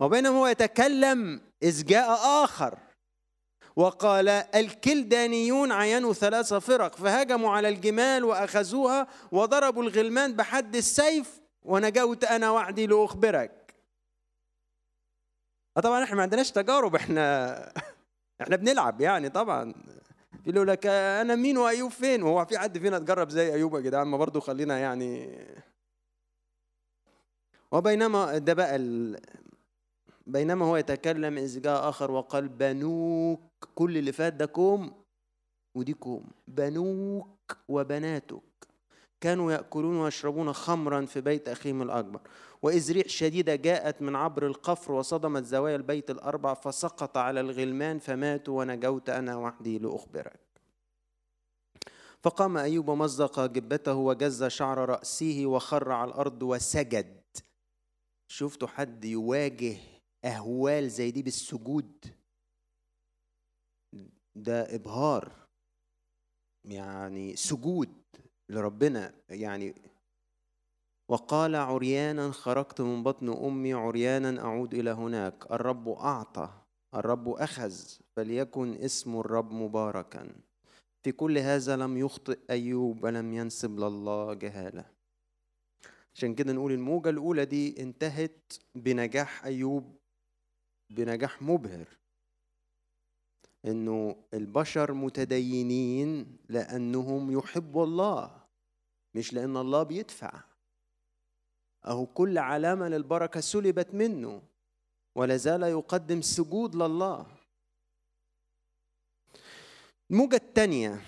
وبينما هو يتكلم اذ جاء آخر. وقال الكلدانيون عينوا ثلاث فرق فهجموا على الجمال وأخذوها وضربوا الغلمان بحد السيف ونجوت أنا وعدي لأخبرك. آه، طبعا إحنا ما عندناش تجارب إحنا [laughs] إحنا بنلعب يعني طبعا. يقولوا لك أنا مين وأيوب فين؟ وهو في حد فينا اتجرب زي أيوب يا جدعان؟ ما برضه خلينا يعني. وبينما ده بقى بينما هو يتكلم إذ جاء آخر وقال بنوك كل اللي فات ده كوم ودي كوم. بنوك وبناتك. كانوا يأكلون ويشربون خمرا في بيت أخيهم الأكبر. وإذ ريح شديدة جاءت من عبر القفر وصدمت زوايا البيت الأربع فسقط على الغلمان فماتوا ونجوت أنا وحدي لأخبرك. فقام أيوب مزق جبته وجز شعر رأسه وخر على الأرض وسجد. شفتوا حد يواجه أهوال زي دي بالسجود. ده إبهار. يعني سجود لربنا. يعني وقال عريانا خرجت من بطن أمي عريانا أعود إلى هناك. الرب أعطى. الرب أخذ. فليكن اسم الرب مباركا. في كل هذا لم يخطئ أيوب ولم ينسب لله جهالة. عشان كده نقول الموجة الأولى دي انتهت بنجاح أيوب بنجاح مبهر. إنه البشر متدينين لأنهم يحبوا الله مش لأن الله بيدفع. أهو كل علامة للبركة سلبت منه ولا زال يقدم سجود لله. الموجة الثانية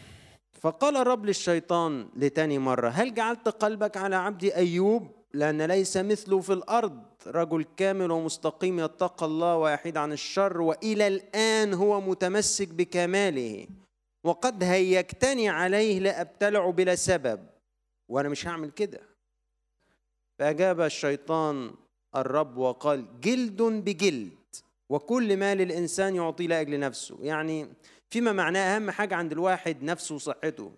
فقال الرب للشيطان لتاني مرة هل جعلت قلبك على عبدي أيوب؟ لأن ليس مثله في الأرض. رجل كامل ومستقيم يتقى الله ويحيد عن الشر وإلى الآن هو متمسك بكماله وقد هيجتني عليه لأبتلعه بلا سبب. وأنا مش هعمل كده. فأجاب الشيطان الرب وقال جلد بجلد وكل ما للإنسان يعطي لأجل نفسه. يعني فيما معناه أهم حاجة عند الواحد نفسه وصحته.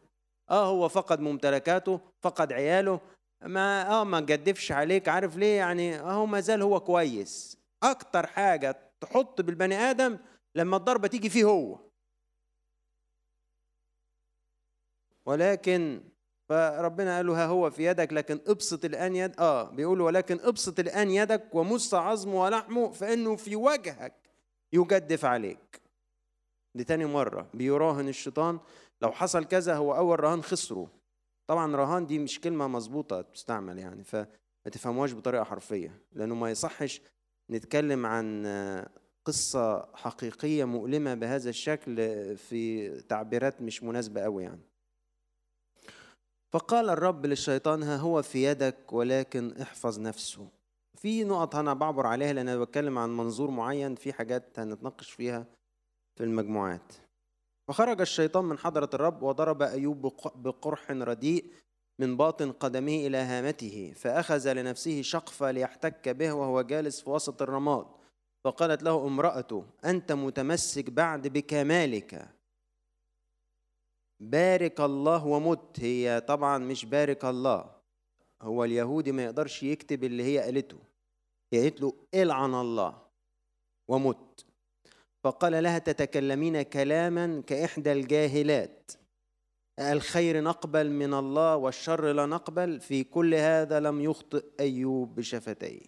آه هو فقد ممتلكاته فقد عياله ما آه ما جدفش عليك. عارف ليه؟ يعني أهو ما زال هو كويس. أكتر حاجة تحط بالبني آدم لما الضربة تيجي فيه هو. ولكن فربنا قال له ها هو في يدك؟ لكن ابسط الآن يد آه بيقول ولكن ابسط الآن يدك ومس عظمه ولحمه فإنه في وجهك يجدف عليك. دي تاني مرة. بيراهن الشيطان. لو حصل كذا هو أول رهان خسره. طبعا رهان دي مش كلمة مظبوطة تستعمل يعني فما تفهموهاش بطريقة حرفية لأنه ما يصحش نتكلم عن قصة حقيقية مؤلمة بهذا الشكل في تعبيرات مش مناسبة قوي يعني. فقال الرب للشيطان ها هو في يدك ولكن احفظ نفسه. في نقط أنا بعبر عليها لأن أنا بتكلم عن منظور معين في حاجات هنتناقش فيها في المجموعات. فخرج الشيطان من حضرة الرب وضرب أيوب بقرح رديء من باطن قدمه إلى هامته فأخذ لنفسه شقفة ليحتك به وهو جالس في وسط الرماد فقالت له امرأته أنت متمسك بعد بكمالك. بارك الله ومت. هي طبعا مش بارك الله. هو اليهودي ما يقدرش يكتب اللي هي قالته. هي قالت له إلعن الله ومت. فقال لها تتكلمين كلاما كإحدى الجاهلات. الخير نقبل من الله والشر لا نقبل. في كل هذا لم يخطئ أيوب بشفتيه.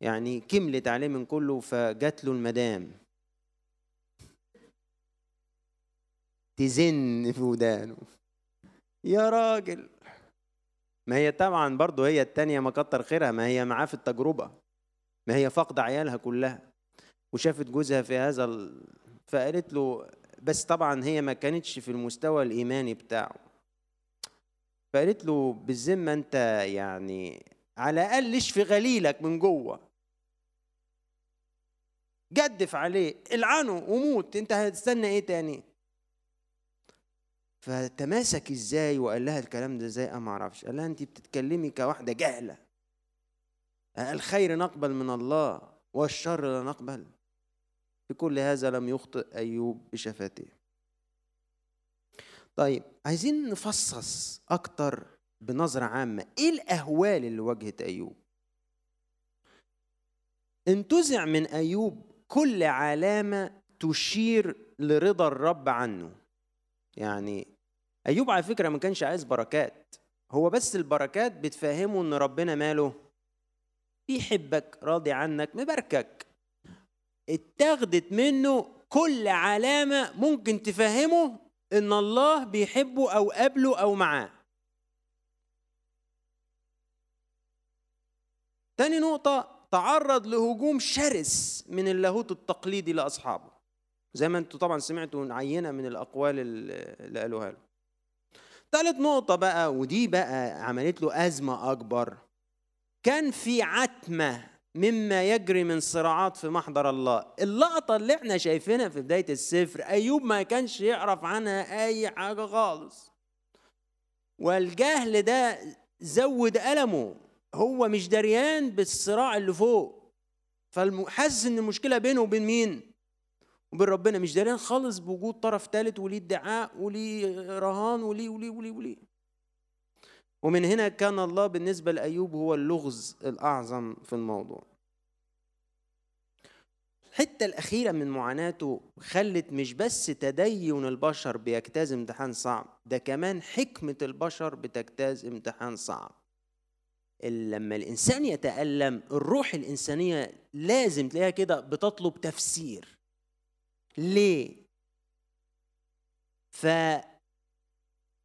يعني كملت عليه من كله فجات له المدام. تزن في ودانه يا راجل. ما هي طبعا برضه هي التانية ما كتر خيرها. ما هي معاه في التجربة. ما هي فقد عيالها كلها. وشافت جوزها في هذا ال... فقالت له بس طبعا هي ما كانتش في المستوى الإيماني بتاعه. فقالت له بالذمة أنت يعني على الأقل في غليلك من جوه؟ جدف عليه العنه وموت أنت هتستنى إيه تاني؟ فتماسك إزاي؟ وقال لها الكلام ده إزاي؟ أنا ما أعرفش. قال لها أنت بتتكلمي كواحدة جهلة. الخير نقبل من الله والشر لا نقبل. في كل هذا لم يخطئ أيوب بشفاته. طيب عايزين نفصص أكتر بنظرة عامة. إيه الأهوال اللي واجهت أيوب؟ انتزع من أيوب كل علامة تشير لرضا الرب عنه. يعني أيوب على فكرة ما كانش عايز بركات. هو بس البركات بتفهمه إن ربنا ماله بيحبك راضي عنك مباركك. اتاخدت منه كل علامة ممكن تفهمه إن الله بيحبه أو قابله أو معاه. تاني نقطة تعرض لهجوم شرس من اللاهوت التقليدي لأصحابه. زي ما أنتوا طبعا سمعتوا عينة من الأقوال اللي قالوها له. تالت نقطة بقى ودي بقى عملت له أزمة أكبر. كان في عتمة مما يجري من صراعات في محضر الله. اللقطة اللي إحنا شايفينها في بداية السفر أيوب ما كانش يعرف عنها أي حاجة خالص. والجهل ده زود ألمه. هو مش دريان بالصراع اللي فوق. فحاسس إن المشكلة بينه وبين مين؟ وبين ربنا. مش دريان خالص بوجود طرف ثالث وليه ادعاء وليه رهان وليه وليه وليه وليه. ومن هنا كان الله بالنسبة لأيوب هو اللغز الأعظم في الموضوع. الحتة الأخيرة من معاناته خلت مش بس تدين البشر بيجتاز امتحان صعب ده كمان حكمة البشر بتجتاز امتحان صعب. لما الإنسان يتألم الروح الإنسانية لازم تلاقيها كده بتطلب تفسير. ليه؟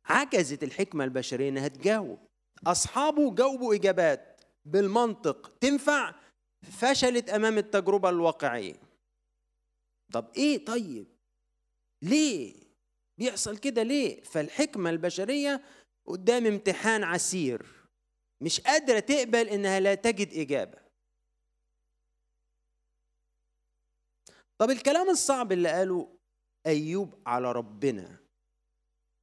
فعجزت الحكمة البشرية إنها تجاوب. أصحابه جاوبوا إجابات بالمنطق تنفع فشلت أمام التجربة الواقعية. طب إيه طيب؟ ليه؟ بيحصل كده ليه؟ فالحكمة البشرية قدام امتحان عسير. مش قادرة تقبل إنها لا تجد إجابة. طب الكلام الصعب اللي قاله أيوب على ربنا.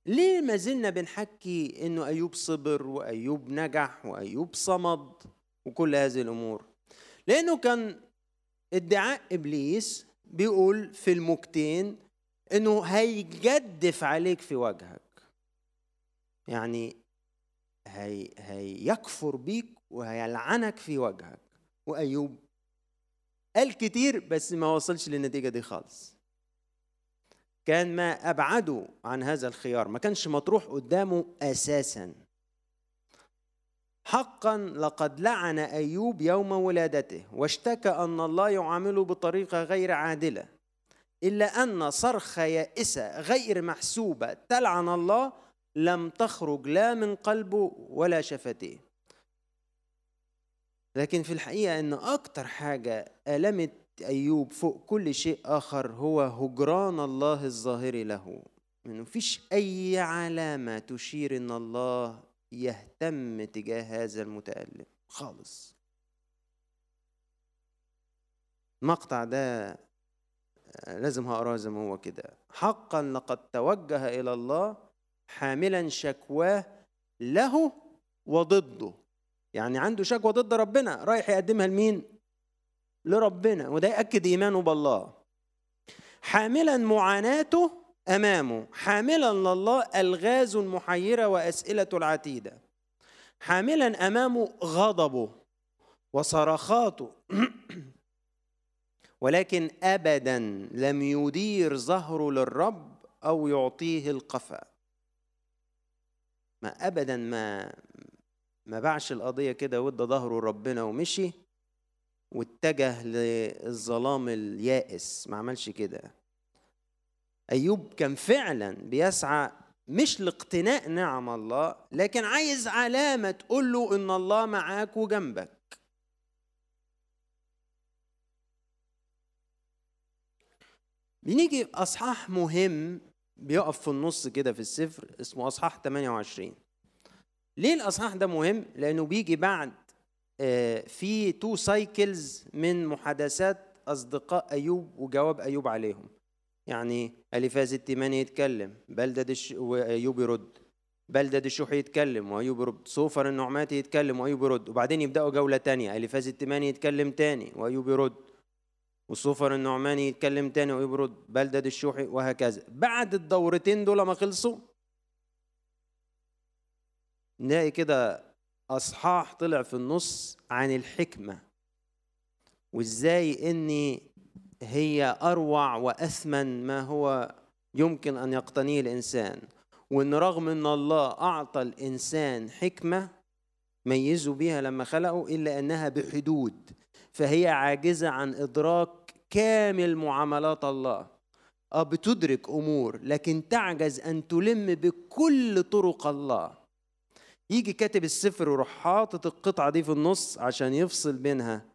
ليه ما زلنا بنحكي إنه أيوب صبر وأيوب نجح وأيوب صمد وكل هذه الأمور؟ لأنه كان ادعاء إبليس بيقول في المكتين إنه هيجدف عليك في وجهك. يعني هي هيكفر بيك وهيلعنك في وجهك. وأيوب قال كتير بس ما وصلش للنتيجة دي خالص. كان ما أبعده عن هذا الخيار ما كانش مطروح قدامه أساسا. حقا لقد لعن أيوب يوم ولادته واشتكى أن الله يعامله بطريقة غير عادلة إلا أن صرخه يائسة غير محسوبة تلعن الله لم تخرج لا من قلبه ولا شفتيه. لكن في الحقيقة إن أكتر حاجة ألمت أيوب فوق كل شيء آخر هو هجران الله الظاهر له. إنه مفيش أي علامة تشير إن الله يهتم تجاه هذا المتألم خالص. المقطع ده آه، لازم هقراه زي ما هو كده. حقا لقد توجه إلى الله حاملا شكواه له وضده. يعني عنده شكوى ضد ربنا رايح يقدمها لمين؟ لربنا وده يأكد إيمانه بالله. حاملا معاناته أمامه. حاملا لله ألغاز محيرة وأسئلة العتيدة. حاملا أمامه غضبه وصرخاته. [clears throat] ولكن ابدا لم يدير ظهره للرب أو يعطيه القفا ما ابدا ما ما باعش القضية كده وادى ظهره لربنا ومشي. واتجه للظلام اليائس. ما عملش كده. أيوب كان فعلا بيسعى مش لاقتناء نعم الله لكن عايز علامة تقول له إن الله معاك وجنبك. بنيجي أصحاح مهم بيقف في النص كده في السفر اسمه أصحاح 28 ليه الأصحاح ده مهم؟ لأنه بيجي بعد في two cycles من محادثات أصدقاء أيوب وجواب أيوب عليهم. يعني اليفاز التيماني يتكلم بلدد الش... وأيوب يرد. بلدد الشوحي يتكلم وأيوب يرد. صوفر النعماتي يتكلم وأيوب يرد. وبعدين يبدأوا جولة تانية. اليفاز التيماني يتكلم تاني وأيوب يرد. وصوفر النعماني يتكلم تاني وأيوب يرد. بلدد الشوحي وهكذا. بعد الدورتين دول ما خلصوا نلاقي كده أصحاح طلع في النص عن الحكمة وإزاي اني هي أروع وأثمن ما هو يمكن أن يقتنيه الإنسان وإن رغم إن الله أعطى الإنسان حكمة ميزوا بها لما خلقه إلا أنها بحدود فهي عاجزة عن إدراك كامل معاملات الله. آه بتدرك أمور لكن تعجز أن تلم بكل طرق الله. يجي كاتب السفر ويروح حاطط القطعة دي في النص عشان يفصل بينها.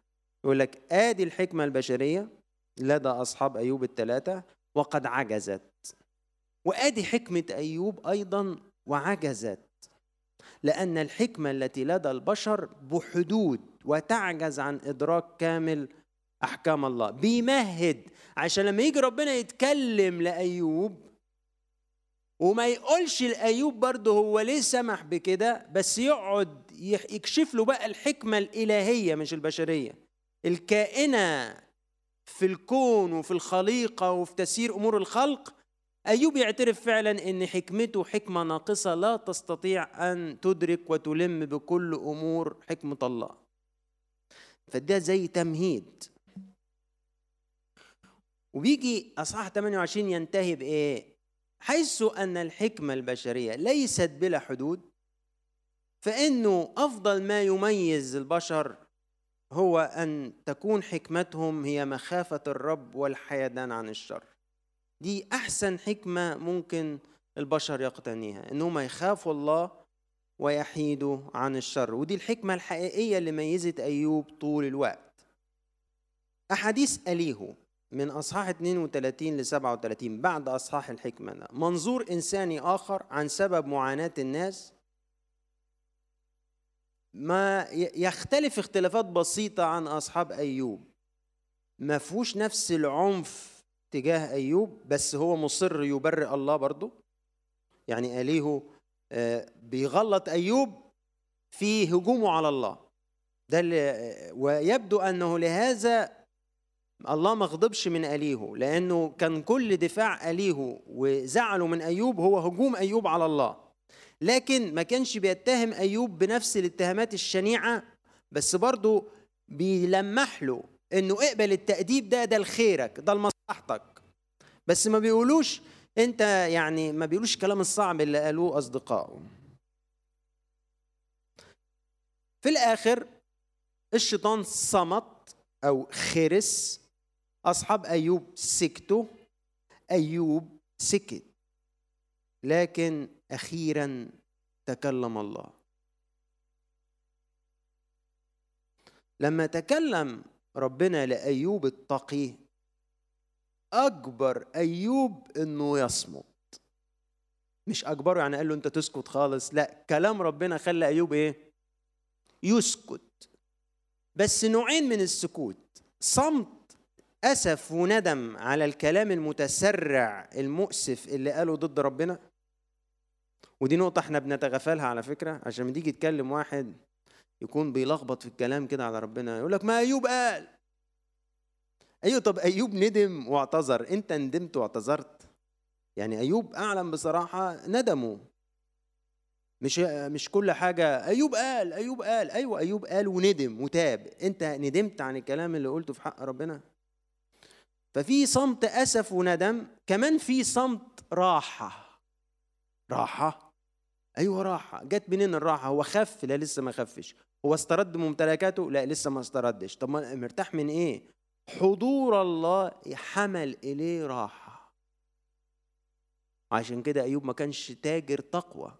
يقول لك آدي الحكمة البشرية لدى أصحاب أيوب الثلاثة وقد عجزت. وآدي حكمة أيوب أيضا وعجزت لأن الحكمة التي لدى البشر بحدود وتعجز عن إدراك كامل أحكام الله. بيمهد. عشان لما يجي ربنا يتكلم لأيوب وما يقولش لأيوب برضه هو ليه سمح بكده بس يقعد يكشف له بقى الحكمة الإلهية مش البشرية. الكائنة في الكون وفي الخليقة وفي تسيير أمور الخلق أيوب يعترف فعلا أن حكمته حكمة ناقصة لا تستطيع أن تدرك وتلم بكل أمور حكمة الله. فده زي تمهيد. وبيجي أصحاح 28 ينتهي بإيه؟ حيث أن الحكمة البشرية ليست بلا حدود فإنه أفضل ما يميز البشر هو أن تكون حكمتهم هي مخافة الرب والحيدان عن الشر. دي أحسن حكمة ممكن البشر يقتنيها إنهم يخافوا الله ويحيدوا عن الشر. ودي الحكمة الحقيقية اللي ميزت أيوب طول الوقت. أحاديث أليهو من أصحاح 32 ل 37 بعد أصحاح الحكمة ده. منظور إنساني آخر عن سبب معاناة الناس. ما يختلف اختلافات بسيطة عن أصحاب أيوب. ما فيهوش نفس العنف تجاه أيوب بس هو مصر يبرئ الله برضه. يعني اليهو آه، بيغلط أيوب في هجومه على الله. ده اللي ويبدو أنه لهذا الله ما غضبش من أليهو لأنه كان كل دفاع أليهو وزعله من أيوب هو هجوم أيوب على الله. لكن ما كانش بيتهم أيوب بنفس الاتهامات الشنيعة بس برضه بيلمح له إنه اقبل التأديب ده ده لخيرك ده لمصلحتك. بس ما بيقولوش أنت يعني ما بيقولوش الكلام الصعب اللي قالوه أصدقائه. في الآخر الشيطان صمت أو خرس أصحاب أيوب سكتوا أيوب سكت. لكن أخيرا تكلم الله. لما تكلم ربنا لأيوب التقي اجبر أيوب إنه يصمت. مش اجبره يعني قال له أنت تسكت خالص لا كلام ربنا خلى أيوب إيه؟ يسكت. بس نوعين من السكوت صمت أسف وندم على الكلام المتسرع المؤسف اللي قاله ضد ربنا؟ ودي نقطة إحنا بنتغافلها على فكرة عشان لما تيجي تكلم واحد يكون بيلخبط في الكلام كده على ربنا يقول لك ما أيوب قال. أيوه طب أيوب ندم واعتذر أنت ندمت واعتذرت. يعني أيوب أعلم بصراحة ندمه. مش مش كل حاجة أيوب قال أيوب قال أيوه أيوب قال وندم وتاب. أنت ندمت عن الكلام اللي قلته في حق ربنا؟ ففي صمت أسف وندم كمان في صمت راحة. راحة؟ أيوه راحة. جت منين الراحة؟ هو خف؟ لا لسه ما خفش. هو استرد ممتلكاته؟ لا لسه ما استردش. طب مرتاح من إيه؟ حضور الله حمل إليه راحة. عشان كده أيوب ما كانش تاجر تقوى.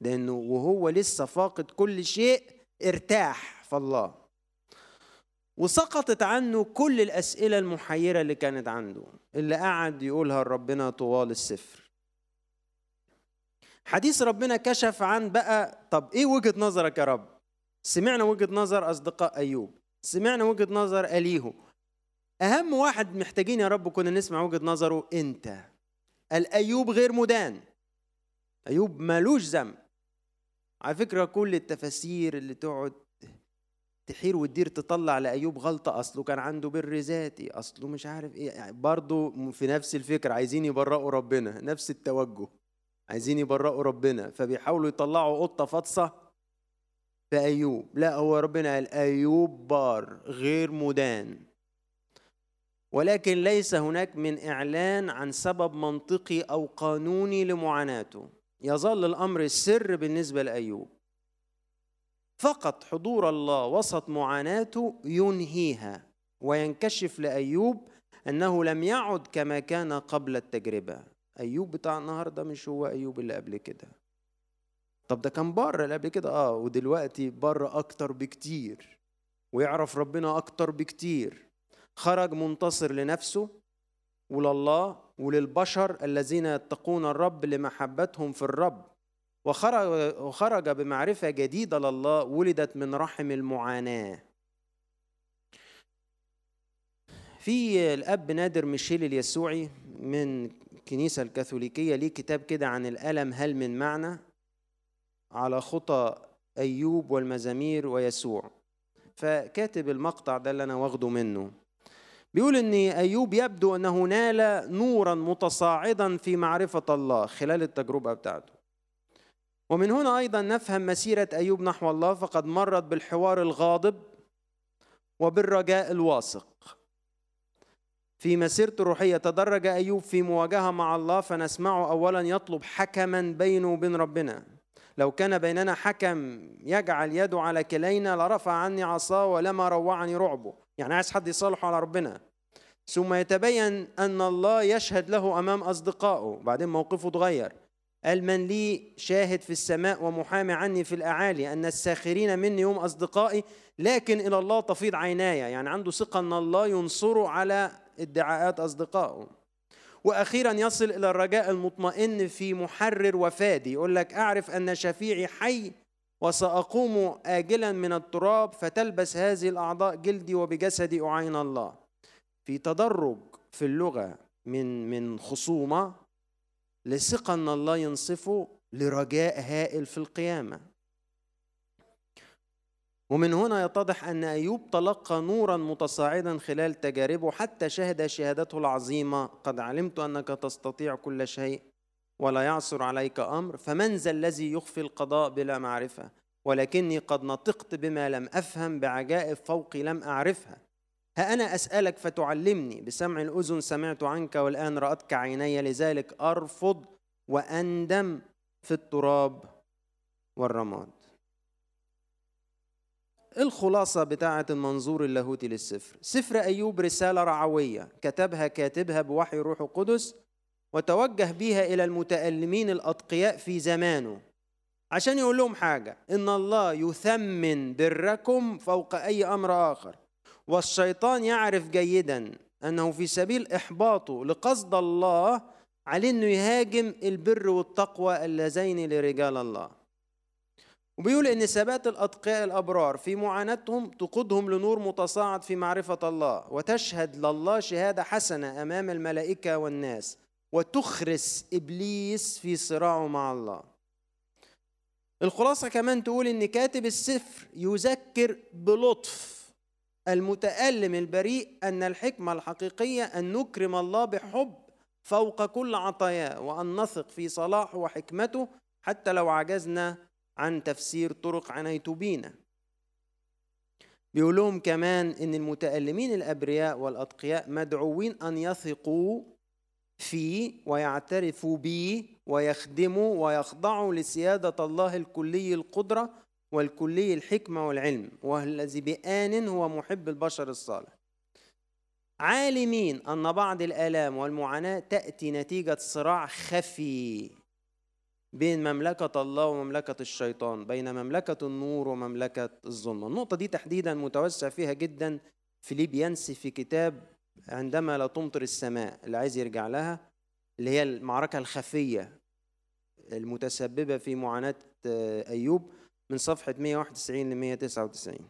لأنه وهو لسه فاقد كل شيء ارتاح في الله. وسقطت عنه كل الأسئلة المحيرة اللي كانت عنده اللي قعد يقولها لربنا طوال السفر. حديث ربنا كشف عن بقى طب إيه وجهة نظرك يا رب؟ سمعنا وجهة نظر أصدقاء أيوب سمعنا وجهة نظر أليهو. أهم واحد محتاجين يا رب كنا نسمع وجهة نظره أنت. الأيوب غير مدان. أيوب مالوش ذنب. على فكرة كل التفاسير اللي تقعد تحير وتدير تطلع لأيوب غلطة أصله كان عنده بر ذاتي أصله مش عارف إيه يعني برضه في نفس الفكرة عايزين يبرئوا ربنا نفس التوجه عايزين يبرئوا ربنا فبيحاولوا يطلعوا قطة فاطسة في أيوب لا هو ربنا قال أيوب بار غير مدان. ولكن ليس هناك من إعلان عن سبب منطقي أو قانوني لمعاناته. يظل الأمر السر بالنسبة لأيوب. فقط حضور الله وسط معاناته ينهيها وينكشف لأيوب أنه لم يعد كما كان قبل التجربة. أيوب بتاع النهارده مش هو أيوب اللي قبل كده. طب ده كان بره اللي قبل كده؟ آه ودلوقتي بره أكتر بكتير ويعرف ربنا أكتر بكتير. خرج منتصر لنفسه ولله وللبشر الذين يتقون الرب لمحبتهم في الرب. وخرج, وخرج بمعرفة جديدة لله ولدت من رحم المعاناة. في الأب نادر ميشيل اليسوعي من الكنيسة الكاثوليكية ليه كتاب كده عن الألم هل من معنى؟ على خطى أيوب والمزامير ويسوع. فكاتب المقطع ده اللي أنا واخده منه. بيقول إن أيوب يبدو أنه نال نورا متصاعدا في معرفة الله خلال التجربة بتاعته. ومن هنا أيضا نفهم مسيرة أيوب نحو الله فقد مرت بالحوار الغاضب وبالرجاء الواثق. في مسيرته الروحية تدرج أيوب في مواجهة مع الله فنسمعه أولا يطلب حكما بينه وبين ربنا. لو كان بيننا حكم يجعل يده على كلينا لرفع عني عصاه ولما روعني رعبه. يعني عايز حد يصالحه على ربنا. ثم يتبين أن الله يشهد له أمام أصدقائه. بعدين موقفه اتغير. قال من لي شاهد في السماء ومحامي عني في الأعالي أن الساخرين مني هم أصدقائي لكن إلى الله تفيض عيناي يعني عنده ثقة أن الله ينصره على ادعاءات أصدقائه. وأخيرا يصل إلى الرجاء المطمئن في محرر وفادي يقول لك أعرف أن شفيعي حي وسأقوم آجلا من التراب فتلبس هذه الأعضاء جلدي وبجسدي أعين الله. في تدرج في اللغة من من خصومة لثقة أن الله ينصفه لرجاء هائل في القيامة. ومن هنا يتضح أن أيوب تلقى نورا متصاعدا خلال تجاربه حتى شهد شهادته العظيمة قد علمت أنك تستطيع كل شيء ولا يعصر عليك أمر فمن ذا الذي يخفي القضاء بلا معرفة؟ ولكني قد نطقت بما لم أفهم بعجائب فوقي لم أعرفها. ها أنا أسألك فتعلمني بسمع الأذن سمعت عنك والآن رأتك عيني لذلك أرفض وأندم في التراب والرماد. الخلاصة بتاعة المنظور اللاهوتي للسفر؟ سفر أيوب رسالة رعوية كتبها كاتبها بوحي روح القدس وتوجه بها إلى المتألمين الأتقياء في زمانه. عشان يقول لهم حاجة إن الله يثمن بركم فوق أي أمر آخر. والشيطان يعرف جيدا أنه في سبيل إحباطه لقصد الله عليه أنه يهاجم البر والتقوى اللذين لرجال الله. وبيقول إن ثبات الأتقياء الأبرار في معاناتهم تقودهم لنور متصاعد في معرفة الله وتشهد لله شهادة حسنة أمام الملائكة والناس وتخرس إبليس في صراعه مع الله. الخلاصة كمان تقول إن كاتب السفر يذكر بلطف المتألم البريء أن الحكمة الحقيقية أن نكرم الله بحب فوق كل عطاياه وأن نثق في صلاحه وحكمته حتى لو عجزنا عن تفسير طرق عناية بينا بيقول لهم كمان إن المتألمين الأبرياء والأتقياء مدعوين أن يثقوا فيه ويعترفوا به ويخدموا ويخضعوا لسيادة الله الكلي القدرة والكلي الحكمة والعلم والذي بآن هو محب البشر الصالح. عالمين أن بعض الآلام والمعاناة تأتي نتيجة صراع خفي بين مملكة الله ومملكة الشيطان بين مملكة النور ومملكة الظلمة. النقطة دي تحديدا متوسع فيها جدا فيليب ينسي في كتاب عندما لا تمطر السماء اللي عايز يرجع لها اللي هي المعركة الخفية المتسببة في معاناة أيوب. من صفحة 191 ل 199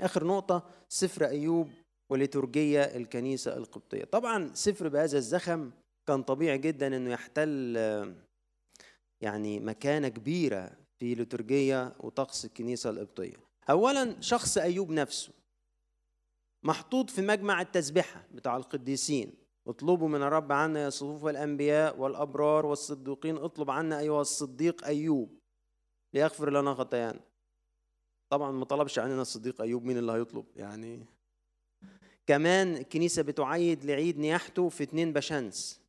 آخر نقطة سفر أيوب وليتورجية الكنيسة القبطية. طبعا سفر بهذا الزخم كان طبيعي جدا إنه يحتل يعني مكانة كبيرة في لترجية وطقس الكنيسة القبطية. أولا شخص أيوب نفسه محطوط في مجمع التسبحة بتاع القديسين. اطلبوا من الرب عنا يا صفوف الأنبياء والأبرار والصديقين اطلب عنا أيها الصديق أيوب. ليغفر لنا خطايانا. طبعا ما طلبش عننا الصديق أيوب مين اللي هيطلب يعني. كمان الكنيسة بتعيد لعيد نياحته في اتنين بشمس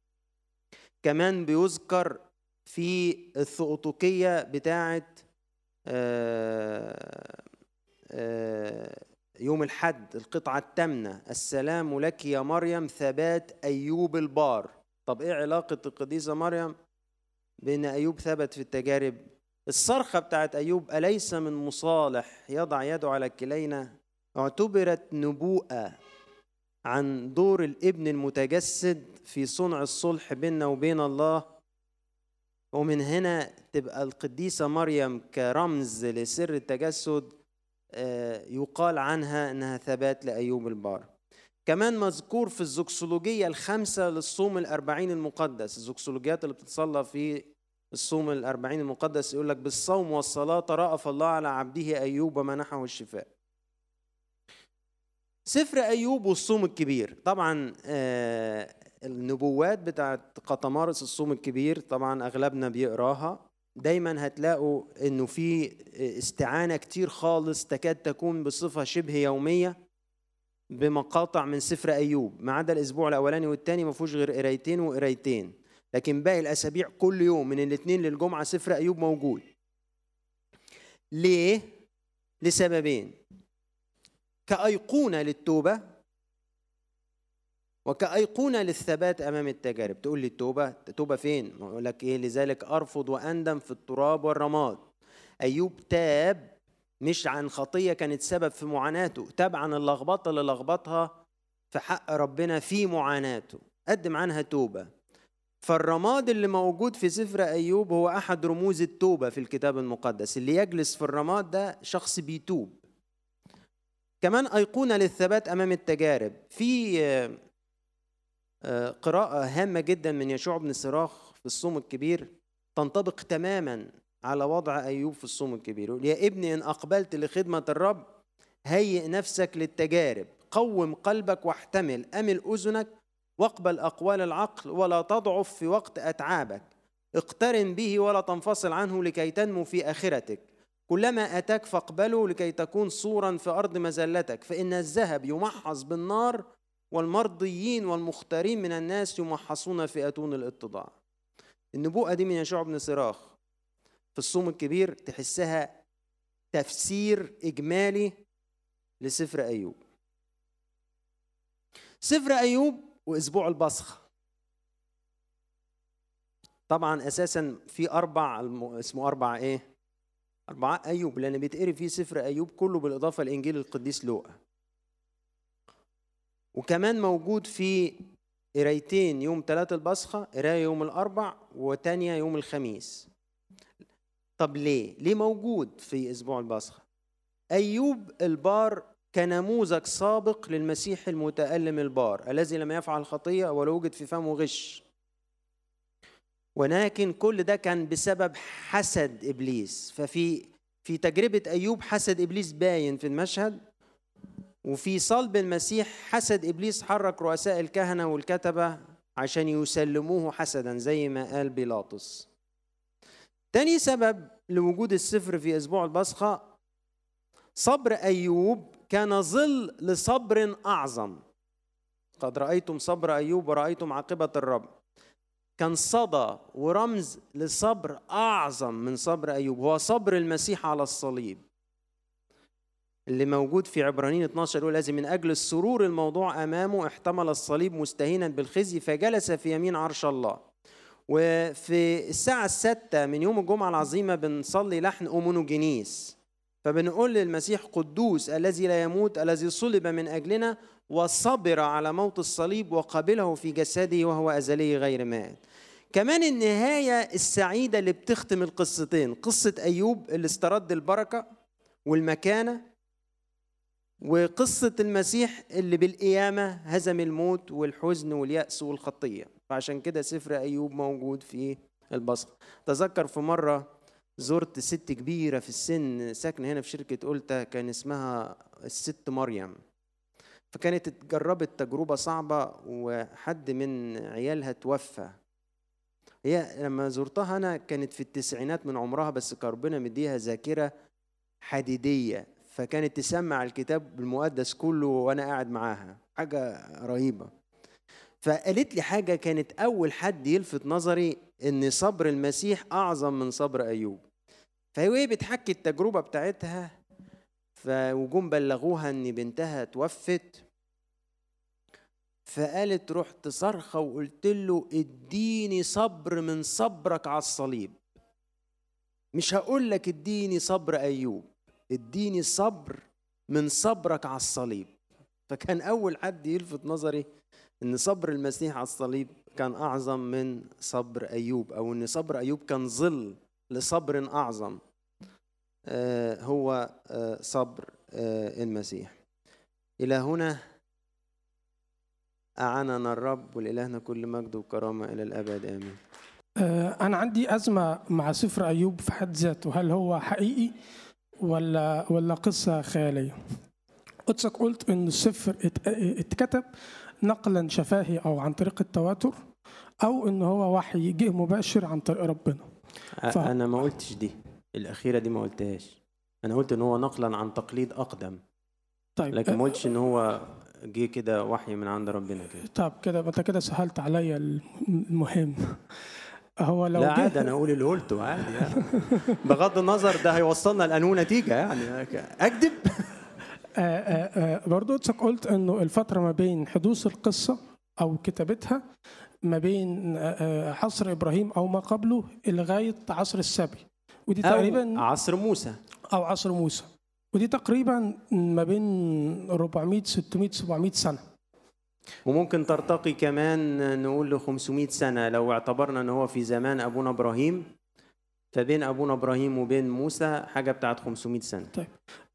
كمان بيذكر في الثؤطوكية بتاعة آه، آه، يوم الحد القطعة الثامنة السلام لك يا مريم ثبات أيوب البار. طب إيه علاقة القديسة مريم بأن أيوب ثبت في التجارب الصرخة بتاعت أيوب أليس من مصالح يضع يده على كلينا؟ اعتبرت نبوءة عن دور الابن المتجسد في صنع الصلح بيننا وبين الله. ومن هنا تبقى القديسة مريم كرمز لسر التجسد آه، يقال عنها إنها ثبات لأيوب البار كمان مذكور في الزوكسولوجية الخمسة للصوم الأربعين المقدس الزوكسولوجيات اللي بتتصلى في الصوم الأربعين المقدس يقول لك بالصوم والصلاة ترأف الله على عبده أيوب ومنحه الشفاء. سفر أيوب والصوم الكبير. طبعا آه، النبوات بتاعت قطمارس الصوم الكبير طبعا أغلبنا بيقراها. دايما هتلاقوا إنه في استعانة كتير خالص تكاد تكون بصفة شبه يومية بمقاطع من سفر أيوب. ما عدا الأسبوع الأولاني والثاني ما فيهوش غير قرايتين وقرايتين. لكن باقي الأسابيع كل يوم من الاثنين للجمعة سفر أيوب موجود. ليه؟ لسببين. كأيقونة للتوبة وكأيقونة للثبات أمام التجارب. تقول لي التوبة التوبة فين؟ أقول لك إيه؟ لذلك أرفض وأندم في التراب والرماد. أيوب تاب مش عن خطية كانت سبب في معاناته. تاب عن اللخبطة اللي لخبطها في حق ربنا في معاناته. قدم عنها توبة. فالرماد اللي موجود في سفر أيوب هو أحد رموز التوبة في الكتاب المقدس اللي يجلس في الرماد ده شخص بيتوب. كمان أيقونة للثبات أمام التجارب. في آه، قراءة هامة جدا من يشوع بن صراخ في الصوم الكبير تنطبق تماما على وضع أيوب في الصوم الكبير. يا ابني إن أقبلت لخدمة الرب هيئ نفسك للتجارب. قوم قلبك واحتمل أمل أذنك واقبل أقوال العقل ولا تضعف في وقت أتعابك. اقترن به ولا تنفصل عنه لكي تنمو في آخرتك. كلما أتاك فاقبله لكي تكون صورا في أرض مزلتك. فإن الذهب يمحص بالنار والمرضيين والمختارين من الناس يمحصون في أتون الاتضاع. النبوءة دي من يشوع بن صراخ. في الصوم الكبير تحسها تفسير إجمالي لسفر أيوب. سفر أيوب وأسبوع البصخ طبعا أساسا في أربع اسمه أربع إيه؟ أربعة أيوب لأن بيتقري فيه سفر أيوب كله بالإضافة لإنجيل القديس لوقا وكمان موجود في قرايتين يوم ثلاثة البصخة قراية يوم الأربع وتانية يوم الخميس طب ليه؟ ليه موجود في أسبوع البصخة؟ أيوب البار كنموذج سابق للمسيح المتألم البار الذي لم يفعل خطية ولا يوجد في فمه غش. ولكن كل ده كان بسبب حسد إبليس. ففي في تجربة أيوب حسد إبليس باين في المشهد وفي صلب المسيح حسد إبليس حرك رؤساء الكهنة والكتبة عشان يسلموه حسدا زي ما قال بيلاطس. تاني سبب لوجود السفر في أسبوع البصخة صبر أيوب كان ظل لصبر أعظم. قد رأيتم صبر أيوب ورأيتم عاقبة الرب. كان صدى ورمز لصبر أعظم من صبر أيوب هو صبر المسيح على الصليب. اللي موجود في عبرانيين 12 يقول لازم من أجل السرور الموضوع أمامه احتمل الصليب مستهينا بالخزي فجلس في يمين عرش الله. وفي الساعة الستة من يوم الجمعة العظيمة بنصلي لحن أومونوجينيس. فبنقول للمسيح قدوس الذي لا يموت الذي صلب من أجلنا وصبر على موت الصليب وقبله في جسده وهو أزلي غير مات. كمان النهاية السعيدة اللي بتختم القصتين قصة أيوب اللي استرد البركة والمكانة وقصة المسيح اللي بالقيامة هزم الموت والحزن واليأس والخطية. فعشان كده سفر أيوب موجود في البصر. تذكر في مرة زرت ست كبيرة في السن ساكنة هنا في شركة قلتة كان اسمها الست مريم. فكانت جربت تجربة صعبة وحد من عيالها توفى. هي لما زرتها أنا كانت في التسعينات من عمرها بس كان ربنا مديها ذاكرة حديدية. فكانت تسمع الكتاب المقدس كله وأنا قاعد معاها. حاجة رهيبة. فقالت لي حاجة كانت أول حد يلفت نظري إن صبر المسيح أعظم من صبر أيوب. فهي بتحكي التجربة بتاعتها فوجوم بلغوها إن بنتها توفت. فقالت رحت صرخة وقلت له اديني صبر من صبرك على الصليب. مش هقول لك اديني صبر أيوب اديني صبر من صبرك على الصليب. فكان أول حد يلفت نظري إن صبر المسيح على الصليب كان أعظم من صبر أيوب أو إن صبر أيوب كان ظل لصبر أعظم. آه، هو آه، صبر آه، المسيح. إلى هنا أعاننا الرب ولإلهنا كل مجد وكرامة إلى الأبد. آمين. أنا عندي أزمة مع سفر أيوب في حد ذاته. هل هو حقيقي ولا ولا قصة خيالية؟ قدسك قلت إن السفر اتكتب نقلا شفاهي أو عن طريق التواتر أو إن هو وحي جه مباشر عن طريق ربنا. ف... أنا ما قلتش دي. الأخيرة دي ما قلتهاش. أنا قلت إن هو نقلا عن تقليد أقدم. طيب لكن ما قلتش إن هو جه كده وحي من عند ربنا كده. طب كده أنت كده سهلت عليا المهم. هو لو لا عادي أنا أقول اللي قلته عادي يعني. بغض النظر ده هيوصلنا لأنه نتيجة يعني. أكذب؟ برضو قدسك قلت انه الفترة ما بين حدوث القصة أو كتابتها ما بين آه، آه، عصر إبراهيم أو ما قبله لغاية عصر السبي. ودي تقريبا أو عصر موسى. أو عصر موسى. ودي تقريبا ما بين 400 600 700 سنة. وممكن ترتقي كمان نقول ل 500 سنة لو اعتبرنا إن هو في زمان أبونا إبراهيم. فبين أبونا إبراهيم وبين موسى حاجة بتاعت 500 سنة.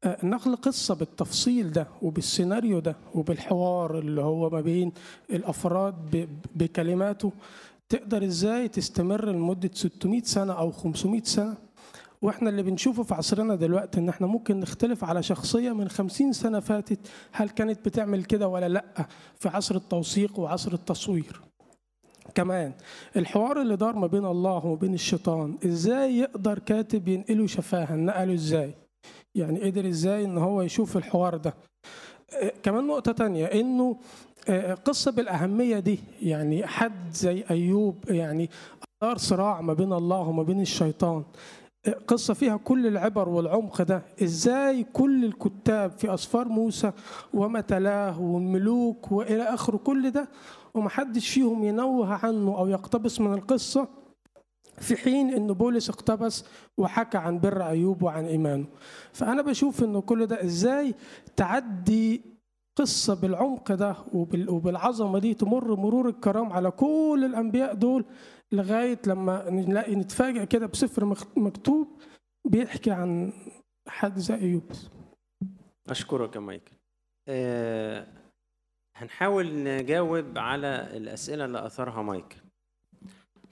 آه، نقل قصة بالتفصيل ده وبالسيناريو ده وبالحوار اللي هو ما بين الأفراد ب- بكلماته تقدر إزاي تستمر لمدة 600 سنة أو 500 سنة؟ وإحنا اللي بنشوفه في عصرنا دلوقتي إن إحنا ممكن نختلف على شخصية من 50 سنة فاتت هل كانت بتعمل كده ولا لأ في عصر التوثيق وعصر التصوير؟ كمان الحوار اللي دار ما بين الله وما بين الشيطان إزاي يقدر كاتب ينقله شفاها نقله إزاي؟ يعني قدر إزاي إن هو يشوف الحوار ده؟ آه، كمان نقطة تانية إنه آه، قصة بالأهمية دي يعني حد زي أيوب يعني دار صراع ما بين الله وما بين الشيطان. آه، قصة فيها كل العبر والعمق ده. إزاي كل الكتاب في اسفار موسى وما تلاه والملوك وإلى آخره كل ده ومحدش فيهم ينوه عنه أو يقتبس من القصة في حين إن بولس اقتبس وحكى عن بر أيوب وعن إيمانه. فأنا بشوف ان كل ده إزاي تعدي قصة بالعمق ده وبال- وبالعظمة دي تمر مرور الكرام على كل الأنبياء دول لغاية لما نلاقي نتفاجئ كده بسفر مكتوب بيحكي عن حد زي أيوب. أشكرك يا مايكل. آه هنحاول نجاوب على الأسئلة اللي اثرها مايكل.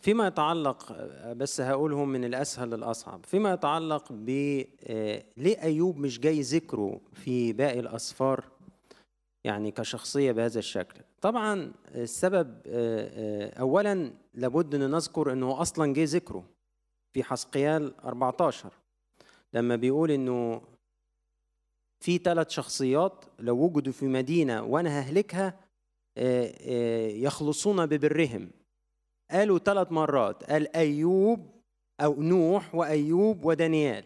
فيما يتعلق بس هقولهم من الأسهل للأصعب فيما يتعلق ب آه، ليه أيوب مش جاي ذكره في باقي الأسفار؟ يعني كشخصية بهذا الشكل. طبعا السبب آه، آه، اولا لابد أن نذكر أنه أصلا جه ذكره في حسقيال 14 لما بيقول أنه في ثلاث شخصيات لو وجدوا في مدينة وأنا ههلكها آه، آه، يخلصون ببرهم. قالوا ثلاث مرات قال أيوب أو نوح وأيوب ودانيال.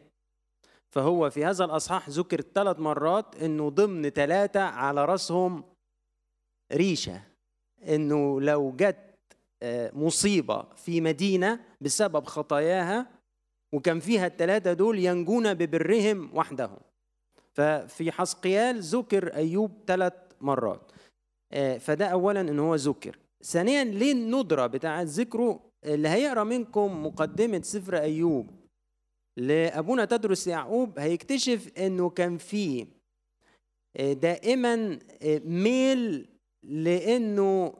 فهو في هذا الأصحاح ذكر ثلاث مرات إنه ضمن ثلاثة على رأسهم ريشة. إنه لو جت آه، مصيبة في مدينة بسبب خطاياها وكان فيها الثلاثة دول ينجون ببرهم وحدهم. ففي حسقيال ذكر أيوب ثلاث مرات. آه، فده اولا إن هو ذكر. ثانيا ليه الندره بتاعت ذكره اللي هيقرأ منكم مقدمة سفر أيوب لأبونا تدرس يعقوب هيكتشف إنه كان في آه، دائما آه، ميل لإنه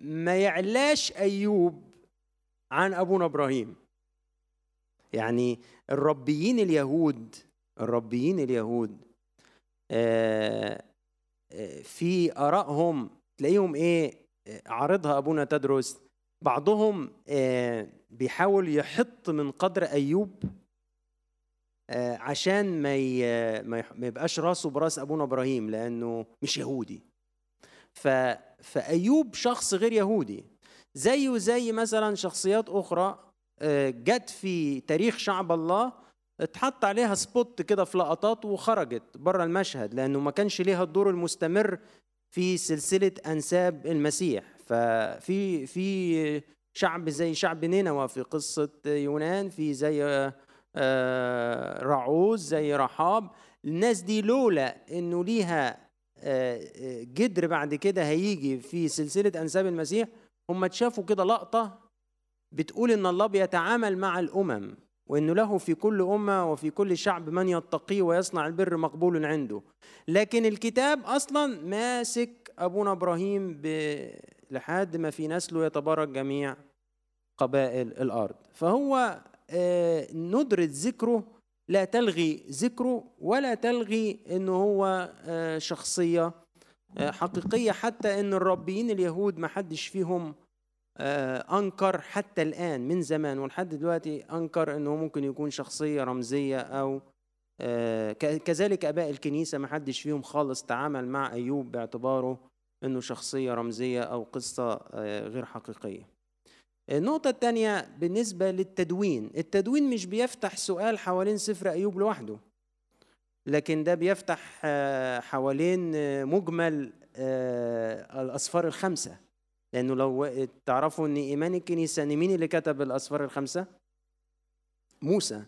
ما يعلاش أيوب عن أبونا إبراهيم. يعني الربيين اليهود الربيين اليهود آه، آه، في آرائهم تلاقيهم إيه آه، عارضها أبونا تدرس بعضهم بيحاول يحط من قدر أيوب آه، عشان ما ما يبقاش راسه براس أبونا إبراهيم لأنه مش يهودي. ف فأيوب شخص غير يهودي. زيه زي مثلا شخصيات أخرى آه، جت في تاريخ شعب الله اتحط عليها سبوت كده في لقطات وخرجت بره المشهد لأنه ما كانش ليها الدور المستمر في سلسلة أنساب المسيح. ففي في شعب زي شعب نينوى في قصة يونان في زي آه، رعوز زي رحاب. الناس دي لولا إنه ليها آه، آه، جدر بعد كده هيجي في سلسلة أنساب المسيح هم اتشافوا كده لقطة بتقول إن الله بيتعامل مع الأمم. وإنه له في كل أمة وفي كل شعب من يتقيه ويصنع البر مقبول عنده لكن الكتاب أصلا ماسك أبونا إبراهيم. لحد ما في نسله يتبارك جميع قبائل الأرض فهو آه، ندرة ذكره لا تلغي ذكره ولا تلغي إنه هو آه، شخصية آه، حقيقية حتى إن الربيين اليهود ما حدش فيهم أنكر حتى الآن من زمان ولحد دلوقتي أنكر إنه ممكن يكون شخصية رمزية أو آه، كذلك آباء الكنيسة ما حدش فيهم خالص تعامل مع أيوب باعتباره إنه شخصية رمزية أو قصة آه، غير حقيقية. النقطة الثانية بالنسبة للتدوين. التدوين مش بيفتح سؤال حوالين سفر أيوب لوحده لكن ده بيفتح آه، حوالين آه، مجمل آه، الأسفار الخمسة. لأنه لو تعرفوا إن إيمان الكنيسة إن مين اللي كتب الأسفار الخمسة؟ موسى.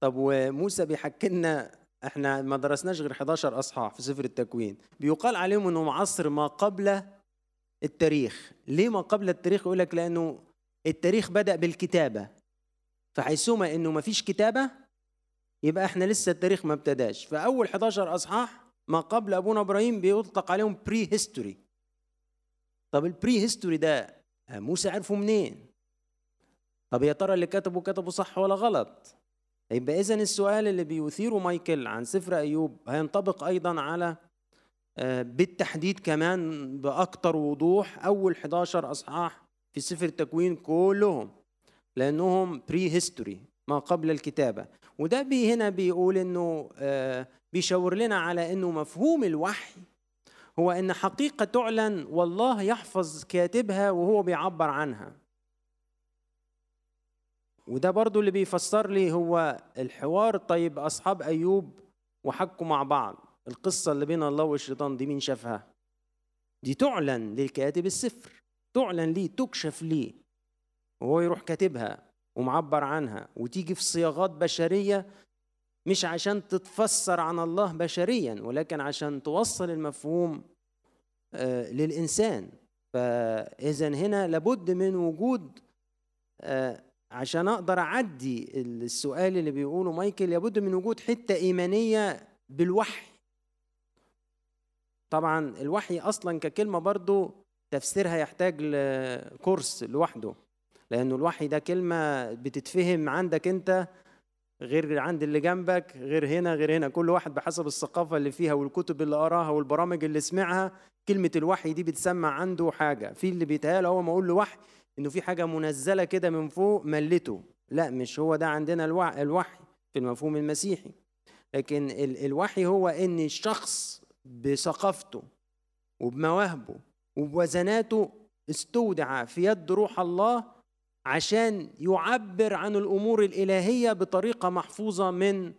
طب وموسى بيحكي لنا إحنا ما درسناش غير 11 أصحاح في سفر التكوين. بيقال عليهم إنهم عصر ما قبل التاريخ. ليه ما قبل التاريخ؟ يقول لك لأنه التاريخ بدأ بالكتابة. فحيثما إنه ما فيش كتابة يبقى إحنا لسه التاريخ ما ابتداش. فأول 11 أصحاح ما قبل أبونا إبراهيم بيطلق عليهم prehistory طب ال prehistory ده موسى عرفه منين؟ طب يا ترى اللي كتبه كتبه صح ولا غلط؟ يبقى اذا السؤال اللي بيثيره مايكل عن سفر أيوب هينطبق أيضا على آه، بالتحديد كمان بأكتر وضوح أول 11 أصحاح في سفر التكوين كلهم لأنهم prehistory ما قبل الكتابة. وده بي هنا بيقول إنه آه، بيشاور لنا على إنه مفهوم الوحي هو إن حقيقة تعلن والله يحفظ كاتبها وهو بيعبر عنها. وده برضو اللي بيفسر لي هو الحوار طيب أصحاب أيوب وحكوا مع بعض. القصة اللي بين الله والشيطان دي مين شافها؟ دي تعلن للكاتب السفر تعلن ليه تكشف ليه. وهو يروح كاتبها ومعبر عنها وتيجي في صياغات بشرية مش عشان تتفسر عن الله بشريا ولكن عشان توصل المفهوم آه، للإنسان. فإذا هنا لابد من وجود آه، عشان أقدر أعدي السؤال اللي بيقوله مايكل لابد من وجود حتة إيمانية بالوحي. طبعا الوحي أصلا ككلمة برضو تفسيرها يحتاج لكورس لوحده لأنه الوحي ده كلمة بتتفهم عندك أنت غير عند اللي جنبك غير هنا غير هنا. كل واحد بحسب الثقافة اللي فيها والكتب اللي قراها والبرامج اللي سمعها. كلمة الوحي دي بتسمع عنده حاجة. في اللي بيتهيأ هو ما أقول له وحي إنه في حاجة منزلة كده من فوق ملته. لا مش هو ده عندنا الوحي في المفهوم المسيحي. لكن ال- الوحي هو إن الشخص بثقافته وبمواهبه وبوزناته استودع في يد روح الله عشان يعبر عن الأمور الإلهية بطريقة محفوظة من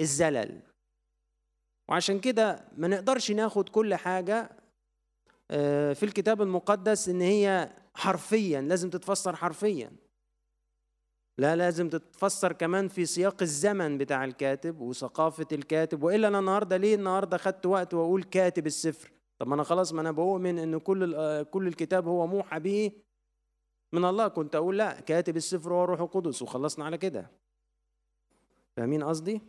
الزلل. وعشان كده ما نقدرش ناخد كل حاجة آه، في الكتاب المقدس إن هي حرفيا لازم تتفسر حرفيا. لا لازم تتفسر كمان في سياق الزمن بتاع الكاتب وثقافة الكاتب وإلا أنا النهاردة ليه؟ النهاردة خدت وقت وأقول كاتب السفر. طب ما أنا خلاص ما أنا بؤمن إن كل آه، كل الكتاب هو موحى به من الله كنت أقول لا كاتب السفر هو الروح القدس وخلصنا على كده. فاهمين قصدي؟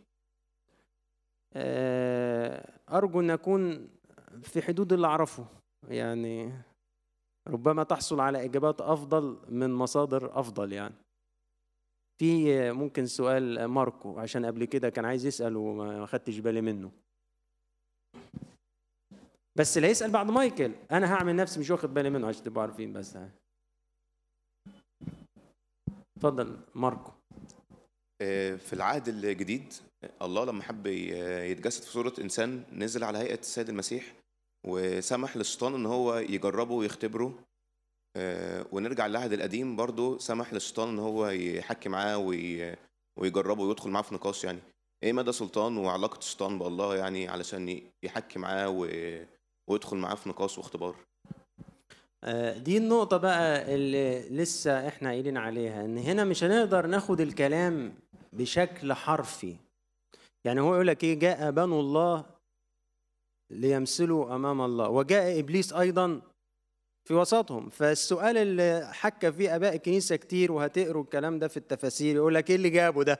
آه، أرجو أن أكون في حدود اللي أعرفه. يعني ربما تحصل على إجابات أفضل من مصادر أفضل يعني. في ممكن سؤال ماركو عشان قبل كده كان عايز يسأل وما خدتش بالي منه. بس اللي هيسأل بعد مايكل. أنا هعمل نفسي مش واخد بالي منه عشان تبقوا عارفين بس. اتفضل ماركو. آه، في العهد الجديد الله لما حب يتجسد في صورة إنسان نزل على هيئة السيد المسيح وسمح للشيطان إن هو يجربه ويختبره. آه، ونرجع للعهد القديم برضو سمح للشيطان إن هو يحكي معاه وي- ويجربه ويدخل معاه في نقاش يعني. إيه مدى سلطان وعلاقة الشيطان بالله يعني علشان يحكي معاه ويدخل معاه في نقاش واختبار؟ دي النقطة بقى اللي لسه إحنا قايلين عليها إن هنا مش هنقدر ناخد الكلام بشكل حرفي. يعني هو يقول لك إيه؟ جاء بنو الله ليمثلوا أمام الله وجاء إبليس أيضا في وسطهم. فالسؤال اللي حكى فيه أباء الكنيسة كتير وهتقروا الكلام ده في التفاسير يقول لك إيه اللي جابه ده؟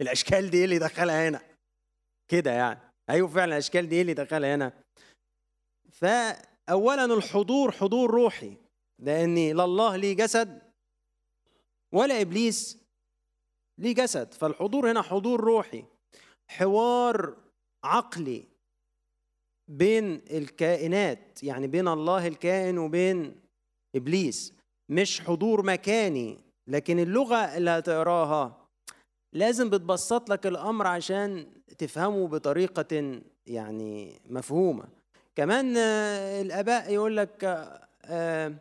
الأشكال دي إيه اللي دخلها هنا؟ كده يعني. أيوه فعلا الأشكال دي إيه اللي دخلها هنا؟ فاولا الحضور حضور روحي لأن لا الله ليه جسد ولا إبليس ليه جسد فالحضور هنا حضور روحي. حوار عقلي بين الكائنات يعني بين الله الكائن وبين إبليس مش حضور مكاني. لكن اللغة اللي هتقراها لازم بتبسط لك الأمر عشان تفهمه بطريقة يعني مفهومة. كمان آه، الآباء يقول لك آه،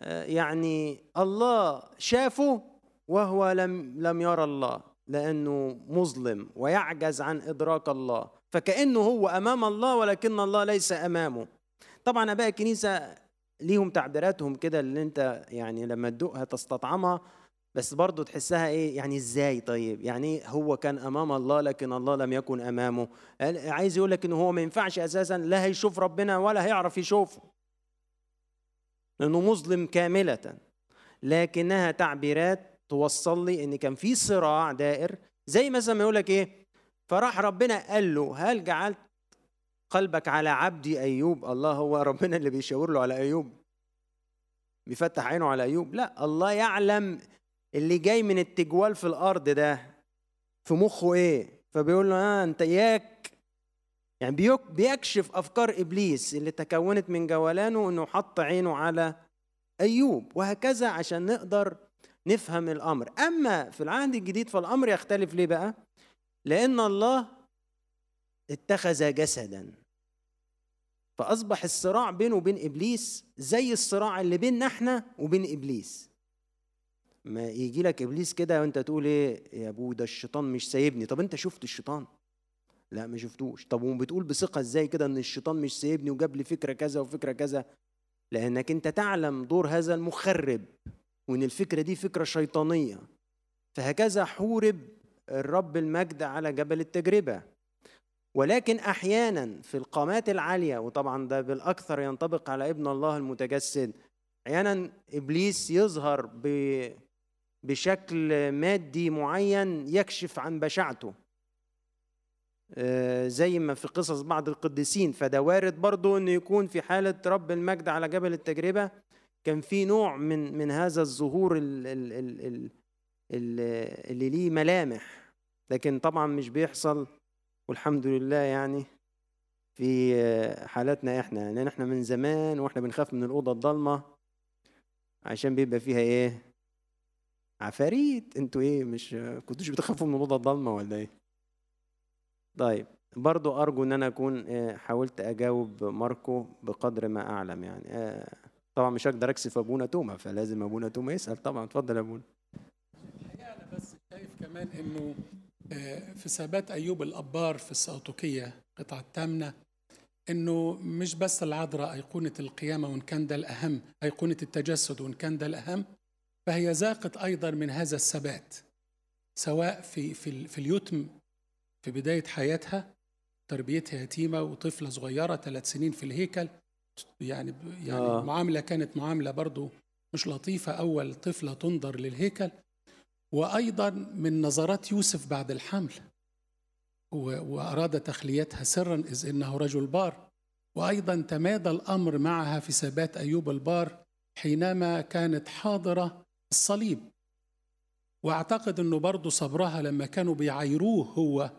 آه، يعني الله شافه وهو لم لم يرى الله لأنه مظلم ويعجز عن إدراك الله فكأنه هو أمام الله ولكن الله ليس أمامه. طبعا آباء الكنيسة ليهم تعبيراتهم كده اللي أنت يعني لما تدوقها تستطعمها بس برضه تحسها إيه يعني إزاي طيب؟ يعني هو كان أمام الله لكن الله لم يكن أمامه. قال- عايز يقول لك إن هو ما ينفعش أساسا لا هيشوف ربنا ولا هيعرف يشوفه. لأنه مظلم كاملة. لكنها تعبيرات توصل لي إن كان في صراع دائر. زي مثلا ما يقول لك إيه فراح ربنا قال له هل جعلت قلبك على عبدي أيوب؟ الله هو ربنا اللي بيشاور له على أيوب. بيفتح عينه على أيوب. لا الله يعلم اللي جاي من التجوال في الأرض ده في مخه إيه؟ فبيقول له آه أنت إياك. يعني بيك- بيكشف أفكار إبليس اللي تكونت من جولانه إنه حط عينه على أيوب وهكذا عشان نقدر نفهم الأمر. أما في العهد الجديد فالأمر يختلف ليه بقى؟ لأن الله اتخذ جسدا. فأصبح الصراع بينه وبين إبليس زي الصراع اللي بيننا إحنا وبين إبليس. ما يجي لك إبليس كده وأنت تقول إيه؟ يا أبو ده الشيطان مش سايبني. طب أنت شفت الشيطان؟ لا ما شفتوش. طب وبتقول بثقة إزاي كده إن الشيطان مش سايبني وجاب لي فكرة كذا وفكرة كذا؟ لأنك أنت تعلم دور هذا المخرب وإن الفكرة دي فكرة شيطانية. فهكذا حورب الرب المجد على جبل التجربة. ولكن أحيانا في القامات العالية وطبعا ده بالأكثر ينطبق على ابن الله المتجسد أحيانا إبليس يظهر ب بشكل مادي معين يكشف عن بشاعته. آه، زي ما في قصص بعض القديسين. فده وارد برضو إنه يكون في حالة رب المجد على جبل التجربة. كان في نوع من من هذا الظهور ال- ال- ال- ال- ال- اللي ليه ملامح. لكن طبعا مش بيحصل والحمد لله يعني في حالاتنا إحنا. لأن إحنا من زمان وإحنا بنخاف من الأوضة الضلمة عشان بيبقى فيها إيه؟ عفاريت؟ أنتوا إيه مش كنتوش بتخافوا من الاوضه الضلمة ولا إيه؟ طيب برضو أرجو إن أنا أكون آه، حاولت أجاوب ماركو بقدر ما أعلم يعني. آه، طبعا مش هقدر أكسف أبونا توما فلازم أبونا توما يسأل. طبعا اتفضل أبونا. أنا بس شايف كمان إنه آه، في ثبات أيوب الأبار في السأوطوكية قطعة الثامنة إنه مش بس العذراء أيقونة القيامة وإن كان ده الأهم أيقونة التجسد وإن كان ده الأهم فهي ذاقت أيضا من هذا الثبات سواء في في في اليتم في بداية حياتها تربيتها يتيمة وطفلة صغيرة ثلاث سنين في الهيكل يعني يعني آه. معاملة كانت معاملة برضو مش لطيفة أول طفلة تنظر للهيكل وأيضا من نظرات يوسف بعد الحمل وأراد تخليتها سرا إذ إنه رجل بار وأيضا تمادى الأمر معها في ثبات أيوب البار حينما كانت حاضرة الصليب. وأعتقد أنه برضو صبرها لما كانوا بيعايروه هو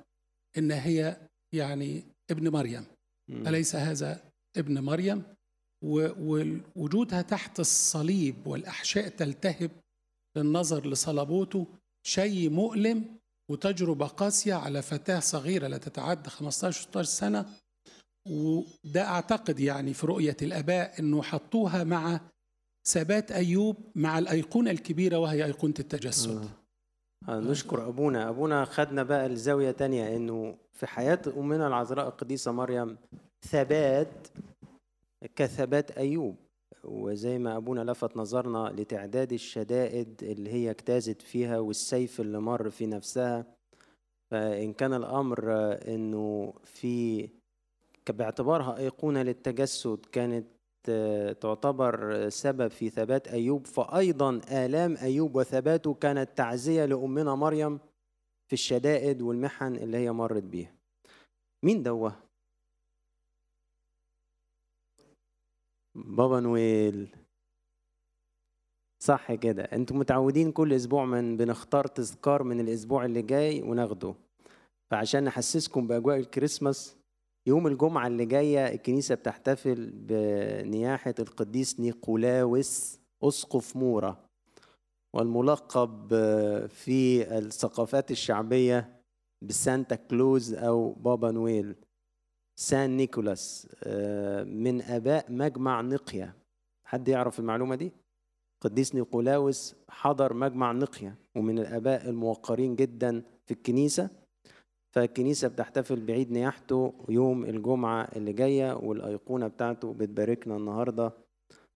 إن هي يعني ابن مريم. مم. أليس هذا ابن مريم؟ ووجودها تحت الصليب والأحشاء تلتهب للنظر لصلبوته شيء مؤلم وتجربة قاسية على فتاة صغيرة لا تتعدى 15 16 سنة. وده أعتقد يعني في رؤية الآباء أنه حطوها مع ثبات أيوب مع الأيقونة الكبيرة وهي أيقونة التجسد. آه، نشكر أبونا. أبونا خدنا بقى لزاوية تانية إنه في حياة أمنا العذراء القديسة مريم ثبات كثبات أيوب. وزي ما أبونا لفت نظرنا لتعداد الشدائد اللي هي اجتازت فيها والسيف اللي مر في نفسها. فإن كان الأمر آه، إنه في باعتبارها أيقونة للتجسد كانت آه، تعتبر سبب في ثبات أيوب فايضا آلام أيوب وثباته كانت تعزية لأمنا مريم في الشدائد والمحن اللي هي مرت بيها. مين دوه بابا نويل. صح كده. أنتوا متعودين كل أسبوع من بنختار تذكار من الأسبوع اللي جاي وناخده. فعشان نحسسكم بأجواء الكريسماس يوم الجمعة اللي جاية الكنيسة بتحتفل بنياحة القديس نيقولاوس أسقف مورا والملقب في الثقافات الشعبية بسانتا كلوز أو بابا نويل سان نيكولاس آه، من آباء مجمع نيقية حد يعرف المعلومة دي؟ قديس نيقولاوس حضر مجمع نيقية ومن الآباء الموقرين جدا في الكنيسة فالكنيسة بتحتفل بعيد نياحته يوم الجمعة اللي جاية والأيقونة بتاعته بتباركنا النهاردة.